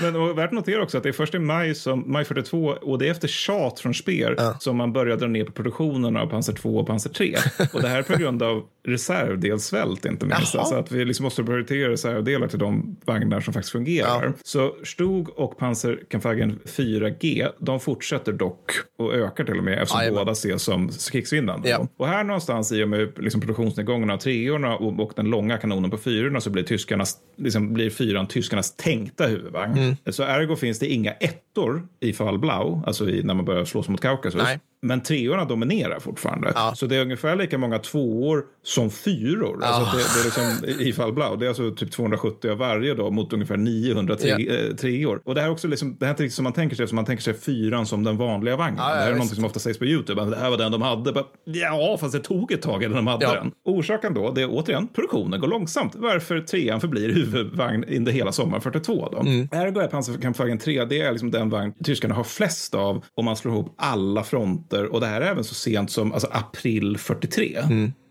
Men och värt att notera också att det är först i maj, som, maj 42 och det är efter tjat från Speer som man börjar dra ner på produktionen av Panzer 2 och Panzer 3. Och det här är på grund av reservdelssvält inte minst. Jaha. Alltså att vi liksom måste prioritera reservdelar till de vagnar som faktiskt fungerar. Så Stug och Panzerkampfwagen 4G, de fortsätter dock och ökar till och med eftersom Jajamän. båda ses som krigsvinnande. Ja. Och här någonstans i och med liksom produktionsnedgången av treorna och, och den långa kanonen på fyrorna så blir, tyskarnas, liksom blir fyran tyskarnas tänkta huvudvagn. Mm. Så ergo finns det inga ettor i fall Blau, alltså i, när man börjar slåss mot Kaukasus. Nej. Men treorna dominerar fortfarande. Ja. Så det är ungefär lika många tvåor som fyror. Alltså det, det är liksom, I fall Blau. Det är alltså typ 270 av varje då mot ungefär 900 tre, Ja. eh, treor. Och det här är också liksom, det här är inte riktigt som man tänker sig. Man tänker sig fyran som den vanliga vagnen. Ja, ja, det här är något som ofta sägs på YouTube. Det här var den de hade. Bara, Ja, fast det tog ett tag innan de hade Ja. den. Orsaken då, det är återigen produktionen går långsamt. Varför trean förblir huvudvagn under hela sommaren 42 då. Mm. Ergo är pansarkampfvagn 3, det är liksom den vagn tyskarna har flest av om man slår ihop alla fronter. Och det här är även så sent som alltså, april 43.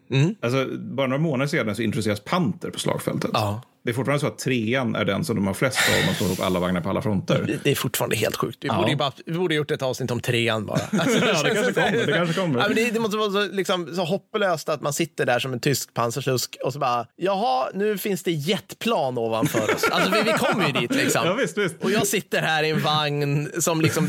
Mm. Alltså, bara några månader sedan så introduceras Panter på slagfältet. Ja. Det är fortfarande så att trean är den som de har flest av om man slår ihop alla vagnar på alla fronter. Det är fortfarande helt sjukt. Vi, Ja. borde, ju bara, vi borde gjort ett avsnitt om trean bara. Alltså, Ja, det kanske kommer, det kanske kommer. Ja, det, det måste vara så, liksom, så hopplöst att man sitter där som en tysk pansarslusk och så bara, jaha, nu finns det jetplan ovanför oss. Alltså, vi, vi kommer ju dit liksom. Ja, visst, visst. Och jag sitter här i en vagn som liksom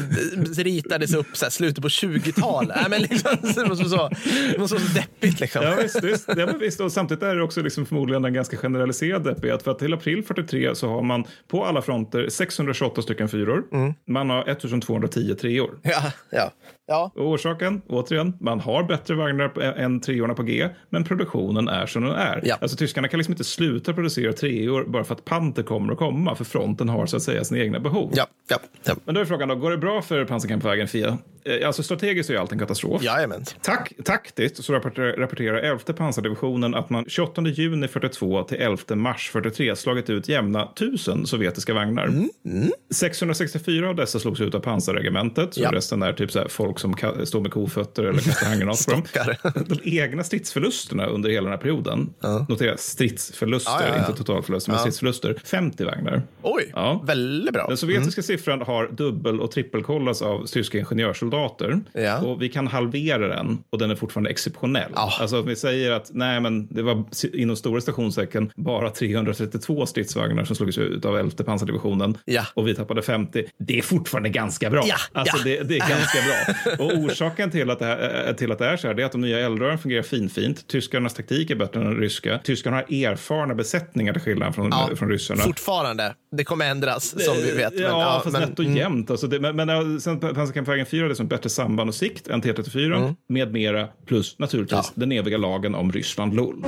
ritades upp så här, slutet på 20-tal. Nej, men liksom, det måste vara så, det måste vara så deppigt liksom. Ja, visst, visst. Ja, men visst. Och samtidigt är det också liksom förmodligen en ganska generaliserad deppighet. För att till april 43 så har man på alla fronter 628 stycken fyror. Man har 1210 treor. Ja, ja. Ja. Och orsaken, återigen, man har bättre vagnar på- än treorna på G, men produktionen är som den är. Ja. Alltså tyskarna kan liksom inte sluta producera treor bara för att Panther kommer att komma, för fronten har så att säga sina egna behov. Ja, ja, ja. Men då är frågan då, går det bra för pansarkampfwagen Fia? Eh, Alltså strategiskt är ju allt en katastrof. Jajamän. Tak taktiskt så rapporterar, rapporterar 11 pansardivisionen att man 28 juni 42 till 11 mars 43 slagit ut jämna 1000 sovjetiska vagnar. 664 av dessa slogs ut av pansarregementet, så resten är typ så här folk som ka- står med kofötter eller kastar handgranater på dem. De egna stridsförlusterna under hela den här perioden, notera stridsförluster, Ja, ja, ja. inte totalförluster, men stridsförluster, 50 vagnar. Oj, Ja. väldigt bra. Den sovjetiska siffran har dubbel och trippelkollas av tyska ingenjörssoldater. Ja. Och vi kan halvera den och den är fortfarande exceptionell. Ja. Alltså att vi säger att nej, men det var inom stora stationstecken bara 332 stridsvagnar som slogs ut av 11 pansardivisionen Ja. och vi tappade 50. Det är fortfarande ganska bra. Ja, Alltså ja. Det, det är ganska bra. Och orsaken till att, det här, äh, till att det är så här är att de nya eldrören fungerar finfint. Tyskarnas taktik är bättre än den ryska. Tyskarna har erfarna besättningar till skillnad från, Ja, från ryssarna. Fortfarande. Det kommer ändras som vi vet. Men, Ja, ja, fast men, nätt och jämnt. Alltså det, men, men ja, sen pansarkampfwagen 4 hade som bättre samband och sikt än T34 med mera. Plus naturligtvis Mm. Ja. den eviga lagen om Ryssland LOL.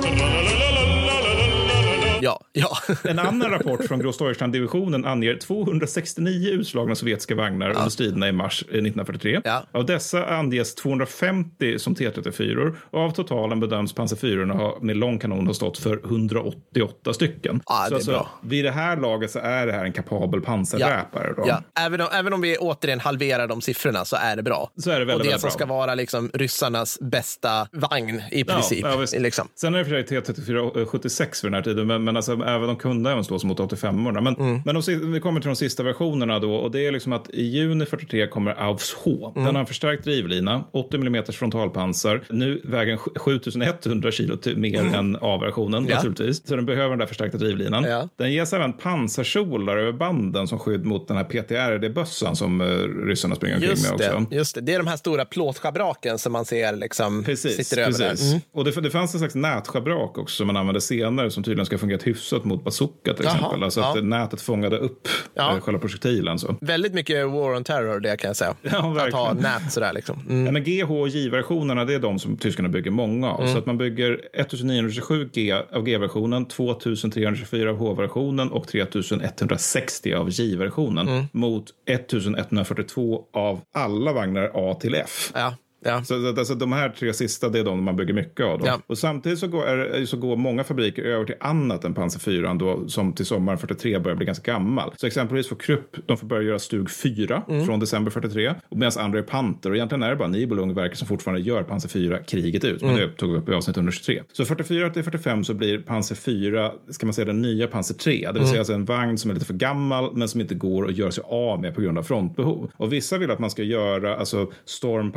Ja, ja. En annan rapport från Grossdeutschland-divisionen anger 269 utslagna sovjetiska vagnar under striderna i mars eh, 1943. Ja. Av dessa anges 250 som T34 och av totalen bedöms pansar 4 ha med lång kanon ha stått för 188 stycken. Ja, så alltså, vid det här laget så är det här en kapabel pansarräpare. Då. ja. Även, om, även om vi återigen halverar de siffrorna så är det bra. Så är det väldigt, Och det väldigt som bra. ska vara liksom ryssarnas bästa vagn i princip. Ja, ja, liksom. Sen är det för sig T34 76 vid den här tiden, men, men alltså, även de kunde även slås mot 85orna. Men, Mm. men de, vi kommer till de sista versionerna då och det är liksom att i juni 43 kommer Aufs H. Mm. Den har en förstärkt drivlina, 80 mm frontalpansar. Nu väger den sju- 7100 kilo mer än A-versionen Mm. Ja. naturligtvis. Så den behöver den där förstärkta drivlinan. Ja. Den ges även pansarkjolar över banden som skydd mot den här PTRD-bössan som uh, ryssarna springer omkring med Just också. det, just det. Det är de här stora plåtschabraken som man ser liksom Precis, sitter över precis. där. Mm. Och det, det fanns en slags nätschabrak också som man använde senare som tydligen ska ha fungerat hyfsat mot bazooka till Jaha, exempel. Alltså att ja. nätet fångade upp Ja. eh, själva projektilen. Så. Väldigt mycket war on terror det kan jag säga. Ja, att ha nät sådär liksom. Mm. Ja, men GH och J-versionerna det är de som tyskarna bygger många av. Så att man bygger 1927 G av G-versionen, 2324 av H-versionen och 3160 av J-versionen mot 1142 av alla vagnar A till F. Ja, ja. Så alltså, de här tre sista det är de man bygger mycket av. Ja. Och samtidigt så går, är, så går många fabriker över till annat än Panzer 4 då, som till sommaren 43 börjar bli ganska gammal. Så exempelvis får Krupp, de får börja göra Stug 4 Mm. från december 43 och medan andra är Panter. Och egentligen är det bara Nibelungverket som fortfarande gör Panzer 4 kriget ut. Men Mm. det tog vi upp i avsnitt 123. Så 44 till 45 så blir Panzer 4, ska man säga den nya Panzer 3. Det vill Mm. säga alltså en vagn som är lite för gammal men som inte går att göra sig av med på grund av frontbehov. Och vissa vill att man ska göra alltså Storm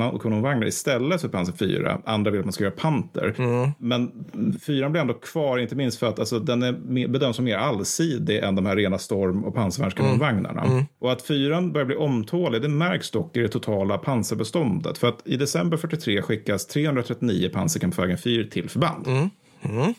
pansarvärnskanonvagnar istället för Panzer 4. Andra vill att man ska göra Panter. Mm. Men fyran blir ändå kvar, inte minst för att alltså, den är bedöms som mer allsidig än de här rena Storm och pansarvärnskanonvagnarna. Mm. Och att fyran börjar bli omtålig, det märks dock i det totala pansarbeståndet. För att i december 43 skickas 339 pansarkampfwagen 4 till förband. Mm.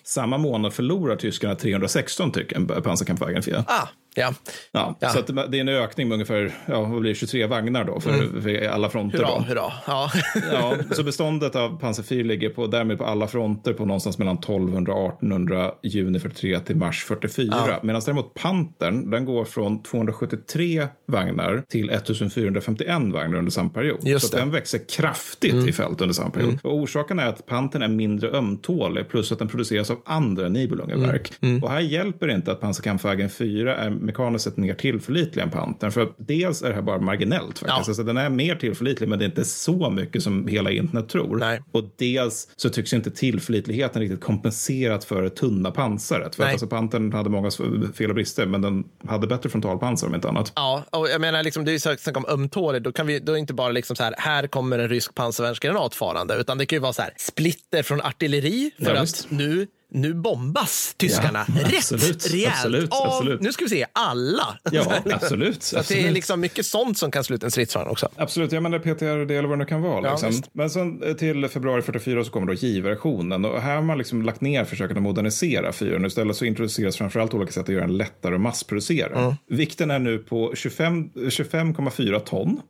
Samma månad förlorar tyskarna 316 stycken pansarkampfwagen 4. Ah, ja. Ja, Ja. Så det är en ökning med ungefär ja, vad blir det, 23 vagnar då för, för alla fronter. Hurra, Då. hurra. Ja. Ja, så beståndet av pansar 4 ligger på, därmed på alla fronter på någonstans mellan 1200 och 1800 juni 43 till mars 44. Medan däremot Pantern, den går från 273 vagnar till 1451 vagnar under samma period. Just så den växer kraftigt i fält under samma period. Och orsaken är att Pantern är mindre ömtålig plus att den produceras av andra Nibelungenverk. Och här hjälper det inte att pansarkampfwagen 4 är mekaniskt sett mer tillförlitlig än Pantern. För dels är det här bara marginellt faktiskt. Ja. Alltså, den är mer tillförlitlig men det är inte så mycket som hela internet tror. Nej. Och dels så tycks inte tillförlitligheten riktigt kompenserat för det tunna pansaret. För att alltså Pantern hade många fel och brister men den hade bättre frontalpansar om inte annat. Ja, och jag menar, liksom, det är ju snacka om ömtålig. Då, kan vi, då är det inte bara liksom så här, här kommer en rysk pansarvärnsgranat farande, utan det kan ju vara så här, splitter från artilleri för Ja, att visst. nu, nu bombas tyskarna Ja, rätt absolut, rejält absolut, av, absolut. nu ska vi se, alla. Ja, absolut. Så att det är absolut. liksom mycket sånt som kan sluta en stridsvagn också. Absolut, jag menar PTRD eller vad det nu kan vara. Ja, Liksom. Men sen eh, till februari 44 så kommer då J-versionen. Och här har man liksom lagt ner försöken att modernisera fyren. Istället så introduceras framförallt olika sätt att göra den lättare att massproducera. Mm. Vikten är nu på 25 25,4 ton.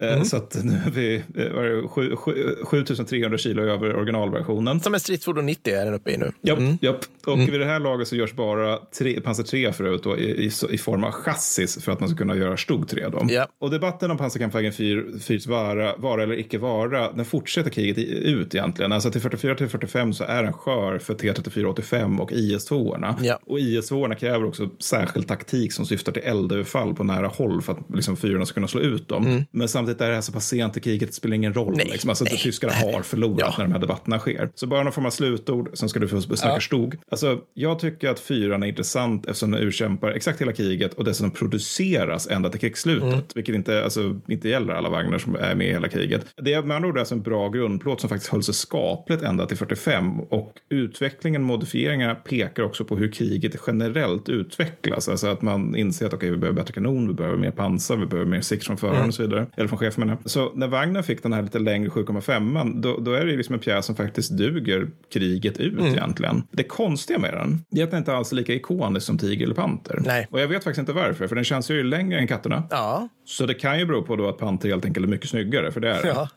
Eh, Så att nu är vi eh, vad är det, sju- sju- 7300 kilo över originalversionen. Som en stridsfordon 90 är den uppe i nu. Japp, japp. Och vid det här laget så görs bara tre, Panzer 3 förut då, i, i, i form av chassis för att man ska kunna göra Stug 3. Då. Ja. Och debatten om pansarkampvägen 4 fyrs vara, vara eller icke vara, den fortsätter kriget ut egentligen. Alltså till 44 till 45 så är den skör för T3485 och IS-2orna. Ja. Och IS-2orna kräver också särskild taktik som syftar till eldöverfall på nära håll för att liksom, fyrorna ska kunna slå ut dem. Men samtidigt det här så pass sent i kriget, det spelar ingen roll. Nej, liksom. Alltså, nej. tyskarna har förlorat Ja. när de här debatterna sker. Så bara någon form av slutord, sen ska du få snacka Ja. stog. Alltså, jag tycker att fyran är intressant eftersom den urkämpar exakt hela kriget och dessutom produceras ända till krigsslutet. Mm. Vilket inte, alltså, inte gäller alla vagnar som är med i hela kriget. Det är med andra ord alltså en bra grundplåt som faktiskt höll sig skapligt ända till 45. Och utvecklingen, modifieringarna pekar också på hur kriget generellt utvecklas. Alltså att man inser att okej, vi behöver bättre kanon, vi behöver mer pansar, vi behöver mer sikt från föraren Mm. och så vidare. Eller från chefen menar. Så när vagnen fick den här lite längre 7,5 då, då är det ju liksom en pjäs som faktiskt duger kriget ut Mm. egentligen. Det konstiga med den det är att den inte alls är lika ikonisk som Tiger eller Panter. Nej. Och jag vet faktiskt inte varför, för den känns ju längre än katterna. Ja. Så det kan ju bero på då att Panter helt enkelt är mycket snyggare, för det är det. Ja.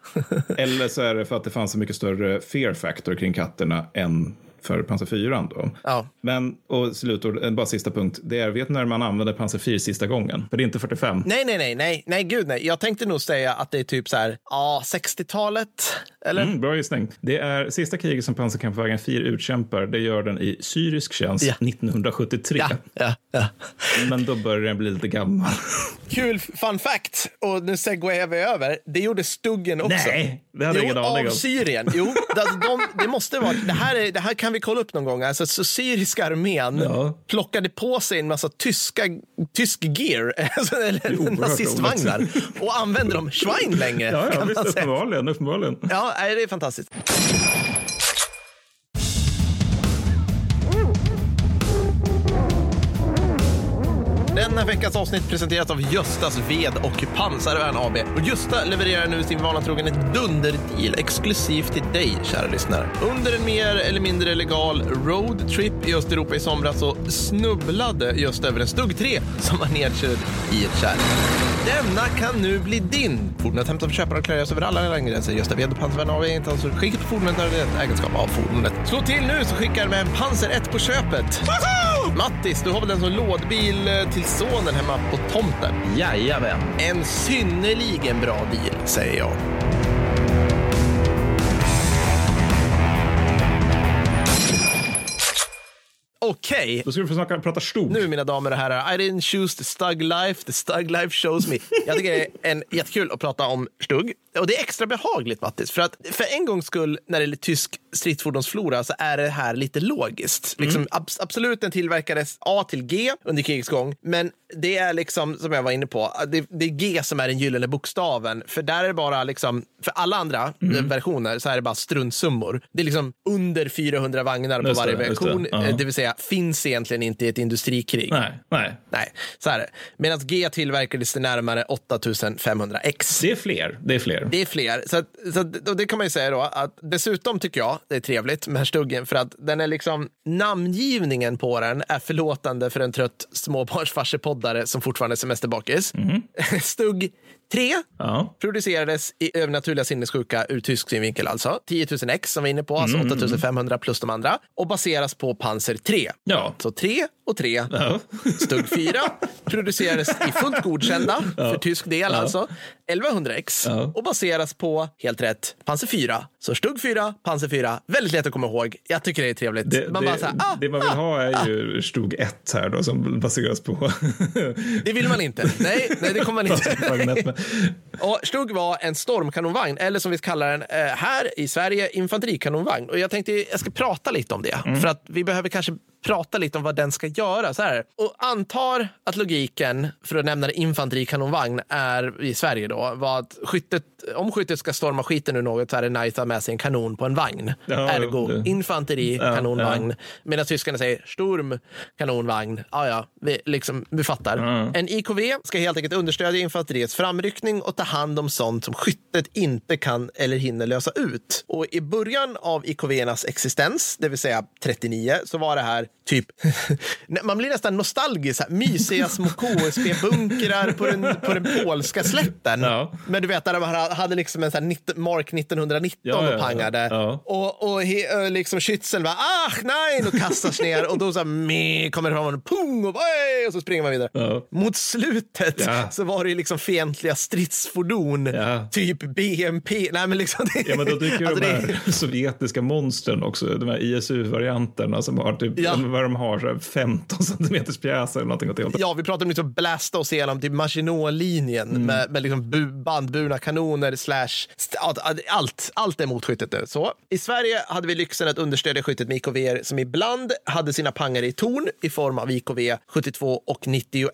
Eller så är det för att det fanns en mycket större fear factor kring katterna än för Panzer 4 då. Ja. Men, och slutord, en bara sista punkt, det är, vet när man använde Panzer 4 sista gången? För det är inte 45. Nej, nej, nej, nej, nej, gud nej. Jag tänkte nog säga att det är typ så här, ja, 60-talet, eller? Mm, bra gissning. Det är sista kriget som pansarkampvägen 4 utkämpar. Det gör den i syrisk tjänst Ja. 1973. Ja, ja, ja. Men då börjar den bli lite gammal. Kul fun fact, och nu segwayar vi över. Det gjorde Stuggen också. Nej, det hade jo, ingen aning av om. Syrien. Jo, alltså, de, det måste vara, det här, är, det här kan vi kolla upp någon gång. Alltså, så syriska armén Ja. plockade på sig en massa tyska, tysk gear, alltså, eller nazistvagnar, och använde dem schwein länge. Ja, ja visst, uppenbarligen. uppenbarligen. Ja, det är fantastiskt. Denna veckas avsnitt presenteras av Göstas ved och pansarvärn AB. Och Gösta levererar nu sin vana trogen ett dunderdeal exklusivt till dig, kära lyssnare. Under en mer eller mindre legal roadtrip i Östeuropa i somras så snubblade Gösta över en stugg 3 som var nedkörd i ett kärr. Denna kan nu bli din. Fordonet hämtas för köpare och klargöras över alla landgränser. Gösta och Pansarvärn AB är inte alltså skicket på fordonet är ett ägenskap av fordonet. Slå till nu så skickar med en Panzer 1 på köpet. Mattis, du har väl en sån lådbil eh, till sonen hemma på tomten? Jajamän. En synnerligen bra deal, säger jag. Okej, Då ska vi få snacka, prata stog. nu mina damer och herrar, I didn't choose the stug life, the stug life shows me. Jag tycker det är en jättekul att prata om stugg. Och det är extra behagligt Mattis, för att för en gångs skull när det gäller tysk stridsfordonsflora så är det här lite logiskt. Liksom, abs- absolut, den tillverkades A till G under krigets gång, men det är liksom, som jag var inne på, det, det är G som är den gyllene bokstaven. För där är det bara liksom, för alla andra versioner så är det bara struntsummor. Det är liksom under 400 vagnar på Just varje just det. version, Ja. eh, det vill säga finns egentligen inte i ett industrikrig. Nej, nej. Nej, så är det. Medan G tillverkades till närmare 8500 X. Det är fler. Det är fler. Det är fler. Så, att, så att, och det kan man ju säga då att dessutom tycker jag det är trevligt med stuggen för att den är liksom namngivningen på den är förlåtande för en trött småbarnsfarsepoddare som fortfarande är semesterbakis. Stugg 3 Ja. producerades i övernaturliga sinnessjuka ur tysk synvinkel alltså. 10 000 X som vi är inne på, alltså 8500 plus de andra. Och baseras på Panzer 3. Ja. Så 3 och 3. Ja. Stugg 4 producerades i fullt godkända, för tysk del alltså, 1100X Ja. och baseras på, helt rätt, Panzer 4. Så Stugg 4, Panzer 4, väldigt lätt att komma ihåg. Jag tycker det är trevligt. Det, man det, här, ah, det man vill ah, ha är ju stog 1 här då som baseras på Det vill man inte. Nej, nej det kommer man inte. Och Stugg var en stormkanonvagn, eller som vi kallar den eh, här i Sverige, infanterikanonvagn. Och jag tänkte jag ska prata lite om det, Mm. för att vi behöver kanske prata lite om vad den ska göra. Så här. Och antar att logiken, för att nämna det, infanterikanonvagn är i Sverige då, var att skyttet, om skyttet ska storma skiten ur något så är det nice med sig en kanon på en vagn. Ja, Ergo det- infanteri, Ja, kanonvagn. Medan tyskarna säger Sturm, kanonvagn. Ja, ja, vi, liksom, vi fattar. En IKV ska helt enkelt understödja infanteriets framryckning och ta hand om sånt som skyttet inte kan eller hinner lösa ut. Och i början av IKV-ernas existens, det vill säga 39, så var det här typ... man blir nästan nostalgisk. Här, mysiga små KSB-bunkrar på den, på den polska slätten. Ja. Men du vet, där de hade liksom en sån här 19, Mark 1919 Ja, ja, och pangade. Ja. Och, och he, liksom Schützeln bara ach nej och kastas ner och då så här, meh, kommer det fram en pung och, "Oj!" och så springer man vidare. Ja. Mot slutet Ja. så var det ju liksom fientliga stridsfordon, typ BMP. Nej, men liksom det, Ja, men då dyker alltså de det- här sovjetiska monstren också, de här ISU-varianterna som har typ, Ja. vad de har, så här 15 centimeters pjäser eller någonting åt det. Ja, vi pratar om liksom blasta oss igenom typ Maginot-linjen Mm. med, med liksom bu, bandburna kanoner slash allt, allt, allt är mot skyttet nu. Så, I Sverige hade vi lyxen att understödja skyttet med IKV som ibland hade sina pangare i torn i form av IKV 72 och 91,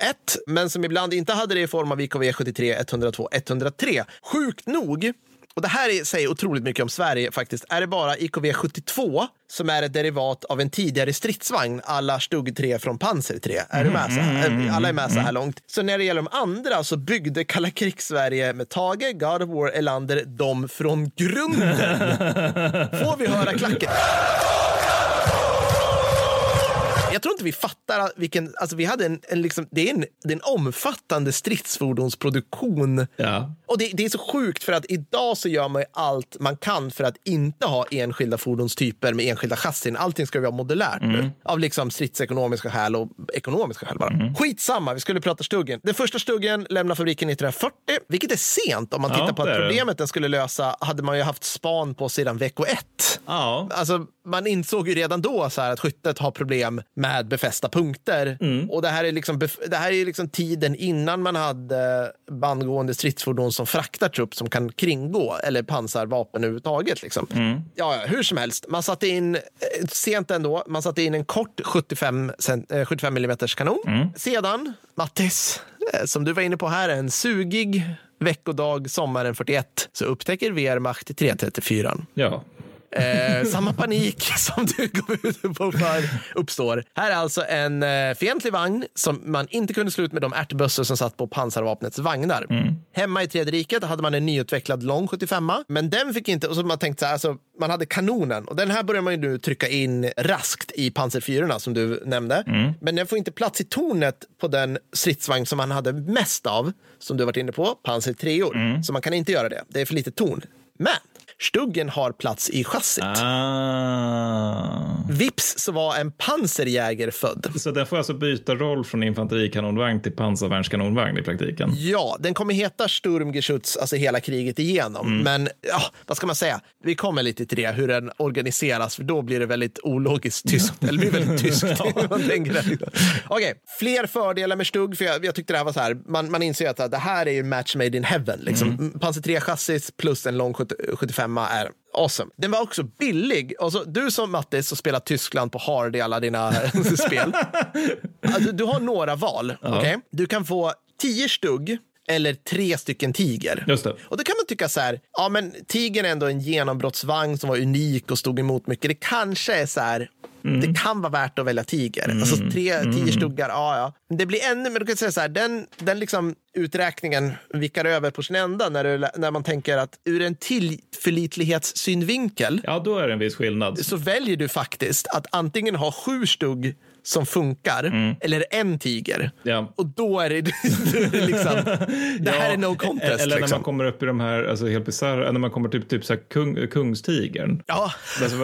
men som ibland inte hade det i form av IKV 73, 102, 103. Sjukt nog och det här är- säger otroligt mycket om Sverige faktiskt. Är det bara IKV 72 som är ett derivat av en tidigare stridsvagn alla Stug 3 från Panzer 3? Är du med så här? Alla är med så här långt. Så när det gäller de andra så byggde kalla krigs-Sverige med Tage, God of War, Elander dem från grunden. Får vi höra klacken? Jag tror inte vi fattar vilken, alltså vi hade en, en liksom, det är en, det är en omfattande stridsfordonsproduktion Ja. och det, det är så sjukt för att idag så gör man allt man kan för att inte ha enskilda fordonstyper med enskilda chassin. Allting ska vara modulärt nu. Av liksom stridsekonomiska skäl och ekonomiska skäl bara. Skitsamma, vi skulle prata stuggen. Den första stuggen lämnar fabriken 1940, vilket är sent om man Ja, tittar på det att problemet den skulle lösa hade man ju haft span på sedan vecko ett. Ja. Alltså, man insåg ju redan då så att skyttet har problem med befästa punkter. Mm. Och det här är liksom, det här är liksom tiden innan man hade bandgående stridsfordon som fraktar trupp som kan kringgå eller pansarvapen överhuvudtaget. Liksom. Mm. Ja, ja, hur som helst, man satte in, eh, sent ändå, man satte in en kort 75, cent- eh, 75 mm kanon. Mm. Sedan, Mattis, eh, som du var inne på här, en sugig veckodag sommaren 41 så upptäcker Wehrmacht 334 Ja. Eh, samma panik som du gav ut på för uppstår. Här är alltså en eh, fientlig vagn som man inte kunde slå ut med de ärtbössor som satt på pansarvapnets vagnar. Hemma i Tredje riket hade man en nyutvecklad lång 75 men den fick inte, och så man tänkte så här, alltså, man hade kanonen och den här börjar man ju nu trycka in raskt i 4 som du nämnde. Men den får inte plats i tornet på den stridsvagn som man hade mest av, som du varit inne på, Panzer 3 Så man kan inte göra det. Det är för lite torn. Men Stuggen har plats i chassit. Ah. Vips så var en pansarjäger född. Så den får alltså byta roll från infanterikanonvagn till pansarvärnskanonvagn i praktiken? Ja, den kommer heta Sturmgeschütz alltså hela kriget igenom. Men ja, vad ska man säga? Vi kommer lite till det, hur den organiseras, för då blir det väldigt ologiskt tyskt. Eller blir väldigt tyskt. Okej, fler fördelar med Stugg, för jag, jag tyckte det här var så här, man, man inser att det här är ju match made in heaven. Liksom. Panzer 3-chassis plus en lång 70 75 är awesome. Den var också billig. Alltså, du som Mattis som spelat Tyskland på hard i alla dina spel. Alltså, du har några val. okej? Du kan få 10 stugg eller tre stycken tiger. Och då kan man tycka så här, ja men tigern är ändå en genombrottsvagn som var unik och stod emot mycket. Det kanske är så här, det kan vara värt att välja tiger. Alltså tre, tio stuggar, ja ja. Men Det blir ännu, men du kan säga så här, den, den liksom uträkningen vickar över på sin ända när, du, när man tänker att ur en tillförlitlighetssynvinkel Ja, då är det en viss skillnad. så väljer du faktiskt att antingen ha sju stugg som funkar eller en tiger. Mm. Ja. Och då är det, då är det liksom, det här Ja, är no contest. Eller när liksom. man kommer upp i de här alltså helt bisarra, när man kommer typ, typ så här kung, kungstigern. Ja, Alltså,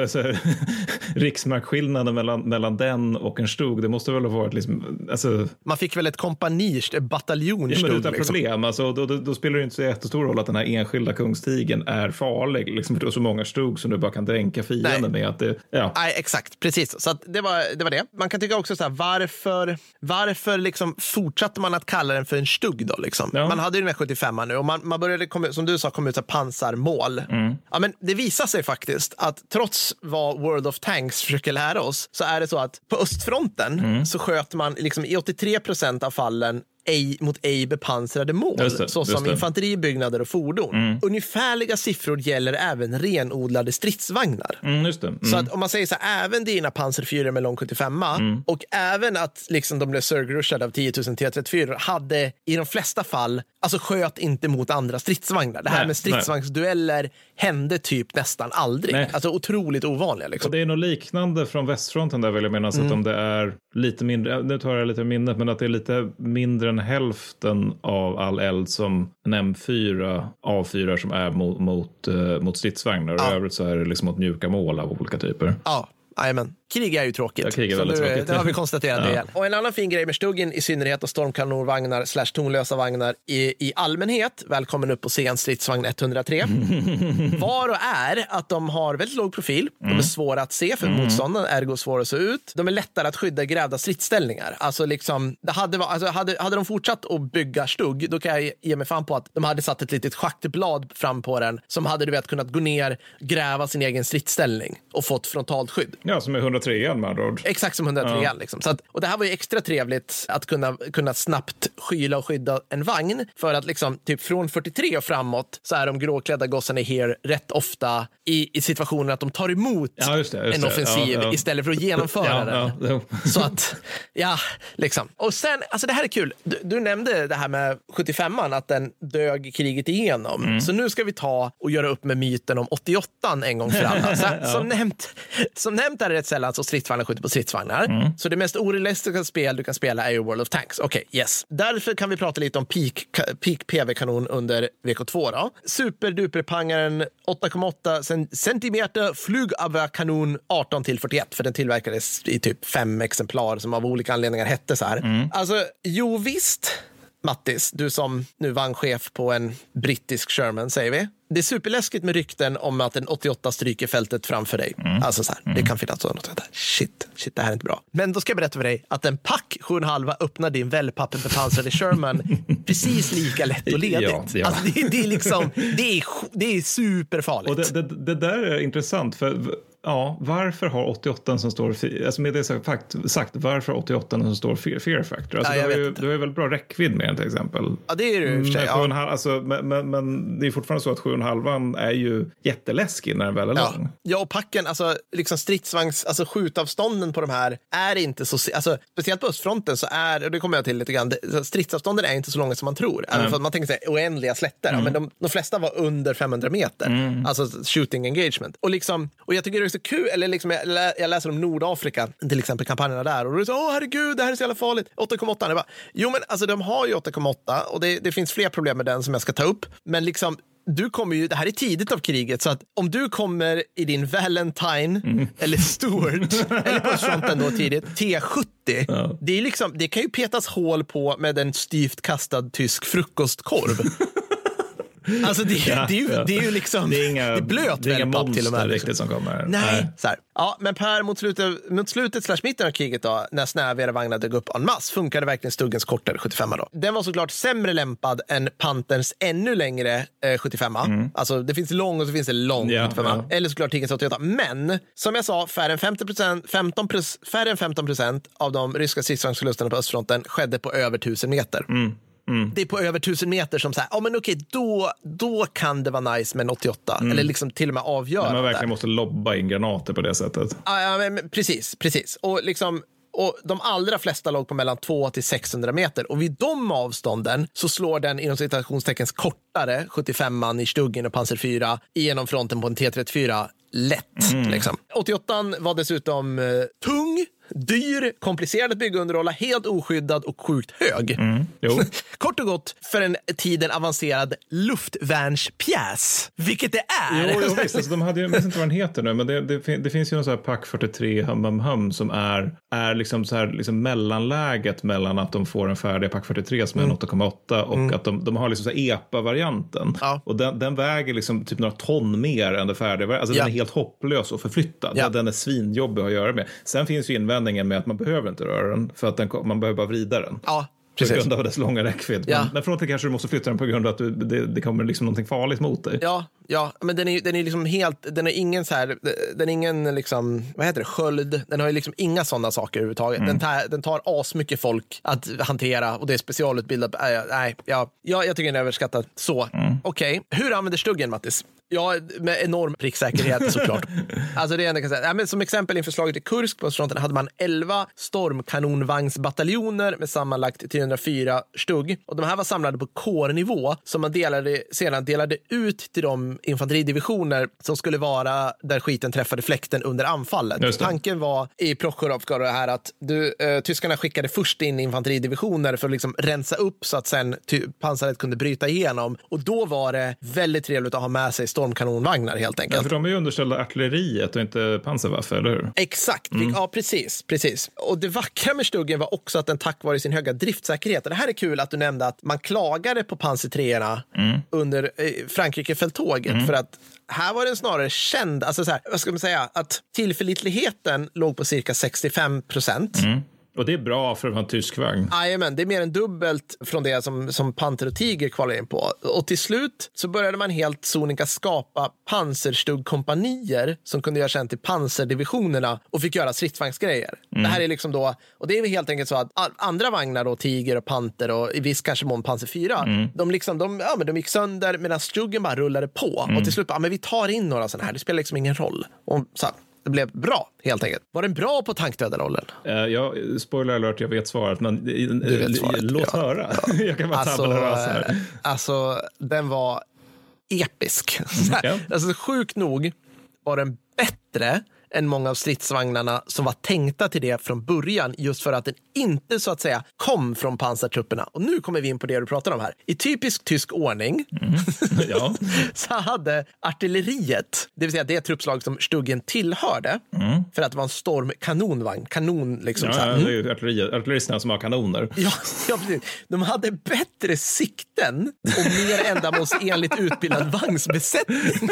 alltså, riksmarkskillnaden mellan, mellan den och en stug, det måste väl ha varit liksom, alltså, man fick väl ett kompani, ett bataljon ja, men utan Liksom. problem. Alltså, då, då, då spelar det inte så jättestor roll att den här enskilda kungstigern är farlig. Liksom, för det är så många stug som du bara kan dränka fienden Nej. med. Att det, ja. Nej, exakt. Precis. Så det, var, det var det. Man kan tycka också så här, varför, varför liksom fortsatte man att kalla den för en stugg då? Liksom? Ja. Man hade ju den här 75 nu och man, man började, komma som du sa, komma ut så pansarmål. Mm. Ja, men det visar sig faktiskt att trots vad World of Tanks försöker lära oss så är det så att på östfronten Mm. så sköt man liksom i 83 procent av fallen ej, mot ej bepansrade mål, det, såsom infanteribyggnader och fordon. Ungefärliga siffror gäller även renodlade stridsvagnar. Mm. Mm. Så att om man säger så här, även dina pansarfyror med lång 75 Mm. och även att liksom de blev surgrushade av 10 000 T34 hade i de flesta fall, alltså sköt inte mot andra stridsvagnar. Det här Nej, med stridsvagnsdueller hände typ nästan aldrig. Nej. Alltså otroligt ovanliga. Liksom. Det är nog liknande från västfronten där vill jag minnas Mm. att om det är lite mindre, nu tar jag lite minnet, men att det är lite mindre än hälften av all eld som en M4 avfyrar som är mot, mot, eh, mot stridsvagnar. Och Ja. i övrigt så är det liksom mot mjuka mål av olika typer. Ja, jajamän. Krig är ju tråkigt. Ja, krig är väldigt nu, tråkigt. Det har vi konstaterat Ja. igen. Och en annan fin grej med Stuggen i synnerhet och stormkanonvagnar slash tonlösa vagnar i, i allmänhet, välkommen upp på scen stridsvagn 103, var och är att de har väldigt låg profil. De Mm. är svåra att se för motståndaren, ergo svåra att se ut. De är lättare att skydda i grävda stridsställningar. Alltså liksom, det hade, alltså hade, hade de fortsatt att bygga Stugg, då kan jag ge mig fan på att de hade satt ett litet schaktblad fram på den som hade du vet, kunnat gå ner, gräva sin egen stridsställning och fått frontalt skydd. Ja, som är 103 med andra ord. Exakt som 103 liksom. Så att, och det här var ju extra trevligt att kunna, kunna snabbt skyla och skydda en vagn. För att liksom, typ från 43 och framåt så är de gråklädda gossarna här rätt ofta i, i situationer att de tar emot Ja, just det, just en offensiv Ja, ja. istället för att genomföra Ja, den. ja. Så att, ja, liksom. Och sen, alltså det här är kul. Du, du nämnde det här med 75an, att den dög kriget igenom. Mm. Så nu ska vi ta och göra upp med myten om 88 en gång för alla. Så, som, nämnt, som nämnt är det rätt sällan så stridsvagnar skjuter på stridsvagnar. Mm. Så det mest orealistiska spel du kan spela är ju World of Tanks. Okej, yes. Därför kan vi prata lite om peak, peak PV-kanon under VK2. Då. Superduperpangaren 8,8 cen- centimeter flygabwehrkanon 18 till 41 för den tillverkades i typ fem exemplar som av olika anledningar hette så här. Mm. Alltså, jo visst. Mattis, du som nu vagnchef på en brittisk Sherman, säger vi. Det är superläskigt med rykten om att en 88 stryker fältet framför dig. Mm. Alltså så här, det kan finnas sådant. Där. Shit, shit, det här är inte bra. Men då ska jag berätta för dig att en pack 7,5 öppnar din wellpapperbepansrade Sherman precis lika lätt och ledigt. Ja, ja. Alltså, det, det är liksom, det är, det är superfarligt. Och det, det, det där är intressant. för Ja, varför har 88 som står, alltså med det sagt, sagt varför har 88 som står fear, fear factor? Alltså Ja, du, har ju, du har ju väldigt bra räckvidd med den till exempel. ja, det är det ju i och för sig. Men, Ja. 7,5 alltså, men, men, men det är fortfarande så att 7,5 är ju jätteläskig när den väl är Ja. lång. ja, och packen, alltså liksom stridsvagns, alltså skjutavstånden på de här är inte så, alltså speciellt på östfronten så är, och det kommer jag till lite grann, stridsavstånden är inte så långa som man tror. Även för man tänker sig oändliga slätter, Mm. ja, men de, de flesta var under 500 meter, alltså shooting engagement. Och liksom, och jag tycker det så kul, eller liksom jag, lä, jag läser om Nordafrika, till exempel kampanjerna där, och då är det så, åh herregud, det här är så jävla farligt. 8,8, jag bara, jo men alltså de har ju 8,8 och det, det finns fler problem med den som jag ska ta upp, men liksom du kommer ju, det här är tidigt av kriget, så att om du kommer i din Valentine Mm. eller Stuart, eller på fronten då tidigt, T70, det, är liksom, det kan ju petas hål på med en styvt kastad tysk frukostkorv. Alltså det, Ja, det, är, ju, ja. det är ju liksom, Det är inga, det är blöt det är inga wellpapp monster till och med. Liksom. som kommer. Nej. Så här. Ja, men Per, mot slutet, mot slutet slash mitten av kriget då, när snävigare vagnar dök upp en mass, funkade verkligen Stuggens kortare 75 då. Den var såklart sämre lämpad än Panterns ännu längre eh, 75 Alltså det finns lång och så finns det lång Mm. Ja, 75 ja. Eller såklart Tiggens 88. Men som jag sa, färre än 50 15 färre än 15 procent av de ryska stridsvagnsförlusterna på östfronten skedde på över 1000 meter. Mm, Det är på över 1000 meter som så här, ja men okej, då, då kan det vara nice med en 88. Mm. Eller liksom till och med avgöra. Man verkligen måste lobba in granater på det sättet. Ja, ja, men, precis, precis. Och, liksom, och de allra flesta låg på mellan 200 till 600 meter. Och vid de avstånden så slår den inom citationsteckens kortare 75 man i Stuggen och Panzer 4 igenom fronten på en T34 lätt. Liksom. 88 var dessutom eh, tung, dyr, komplicerad att bygga och underhålla, helt oskyddad och sjukt hög. Jo. Kort och gott för en tiden avancerad luftvärnspjäs, vilket det är. Jo, jo visst. Alltså, de hade, jag minns inte vad den heter nu, men det, det, det finns ju någon sån här Pack 43 hum hum hum som är, är liksom så här, liksom mellanläget mellan att de får en färdig Pack 43 som är en 8,8 och att de, de har liksom EPA-varianten. Ja. Och den, den väger liksom typ några ton mer än det färdiga. Alltså Ja. den är helt hopplös att förflytta. Ja. Den är svinjobbig att göra med. Sen finns ju invändningen med att man behöver inte röra den för att den, man behöver bara vrida den. Ja, På precis. grund av dess långa räckvidd. Ja. Men, men till kanske du måste flytta den på grund av att du, det, det kommer liksom någonting farligt mot dig. Ja, ja, men den är, den är liksom helt, den är ingen så här, den är ingen liksom, vad heter det, sköld, den har ju liksom inga sådana saker överhuvudtaget. Den, tar, den tar asmycket folk att hantera och det är specialutbildat. Äh, nej, ja, ja, jag tycker den är överskattad. Så, okej. Hur använder stuggen, Mattis? Ja, med enorm pricksäkerhet såklart. alltså det enda kan säga. Ja, men som exempel inför slaget i Kursk på fronten hade man 11 stormkanonvagnsbataljoner med sammanlagt 304 stugg. Och de här var samlade på kårnivå som man delade, sedan delade ut till de infanteridivisioner som skulle vara där skiten träffade fläkten under anfallet. Tanken var i Prochorovka det här att du, eh, tyskarna skickade först in infanteridivisioner för att liksom rensa upp så att sen pansaret kunde bryta igenom. Och då var det väldigt trevligt att ha med sig stormkanonvagnar helt Ja, enkelt. för de är ju underställda artilleriet och inte pansarwaffe, eller hur? Exakt, Mm. ja precis, precis. Och det vackra med Stuggen var också att den tack vare sin höga driftsäkerhet, och det här är kul att du nämnde att man klagade på 3 Mm. under eh, Frankrike-fälttåget för att här var den snarare känd, alltså så här, vad ska man säga, att tillförlitligheten låg på cirka 65 procent. Mm. Och det är bra för att vara en tysk vagn. Jajamän, det är mer än dubbelt från det som, som Panter och Tiger kvalar in på. Och till slut så började man helt sonika skapa pansarstuggkompanier som kunde göra sig till pansardivisionerna och fick göra stridsvagnsgrejer. Det här är liksom då, och det är helt enkelt så att andra vagnar då, Tiger och Panter och i viss kanske mån Panzer 4, de, liksom, de, ja, men de gick sönder medan Stuggen bara rullade på. Och till slut, ja, men vi tar in några sådana här, det spelar liksom ingen roll. Och så, här, det blev bra, helt enkelt. Var den bra på tankdödarrollen? Uh, ja, spoiler alert, jag vet svaret, men du vet svaret, låt ja. höra. jag kan bara Alltså, tabula rasa här. eh, alltså, den var episk. Ja. alltså, sjukt nog var den bättre än många av stridsvagnarna som var tänkta till det från början just för att den inte så att säga kom från pansartrupperna. Och nu kommer vi in på det du pratar om här. I typisk tysk ordning Ja. så hade artilleriet, det vill säga det truppslag som Stuggen tillhörde, för att det var en stormkanonvagn, kanon liksom. så Ja, här, ja, det är ju artilleri, artilleristerna som har kanoner. Ja, ja, precis. De hade bättre sikten och mer ändamålsenligt utbildad vagnsbesättning.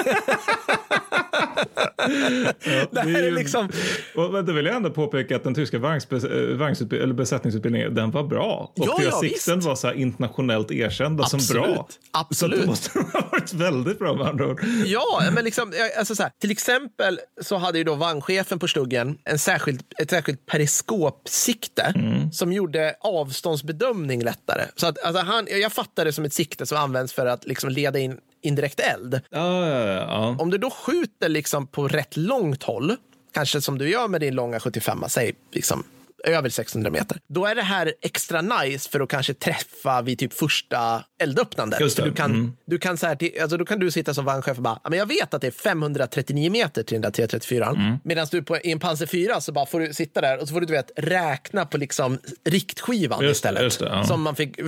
det här är ju- liksom... Och då vill jag ändå påpeka att den tyska eh, besättningsutbildningen, den var bra. Och Ja, ja, visst. var så internationellt erkända som Absolut. bra. Absolut. Så det måste ha varit väldigt bra med andra ord. Ja, men liksom, alltså så här, till exempel så hade ju då vagnchefen på Stuggen en särskild, ett särskilt periskopsikte som gjorde avståndsbedömning lättare. Så att, alltså han, jag fattar det som ett sikte som används för att liksom leda in indirekt eld. Ja, ja, ja. Om du då skjuter liksom på rätt långt håll, kanske som du gör med din långa 75, säg liksom över 600 meter, då är det här extra nice för att kanske träffa vid typ första eldöppnandet. Just det. Du kan, Mm. du kan så här, alltså då kan du sitta som vagnchef och bara, "Ja, men jag vet att det är 539 meter till den där 334. Mm. Medan du på, i en Panzer 4 så bara får du sitta där och så får du, du vet, räkna på liksom riktskivan Just istället. just det, ja. Som man fick,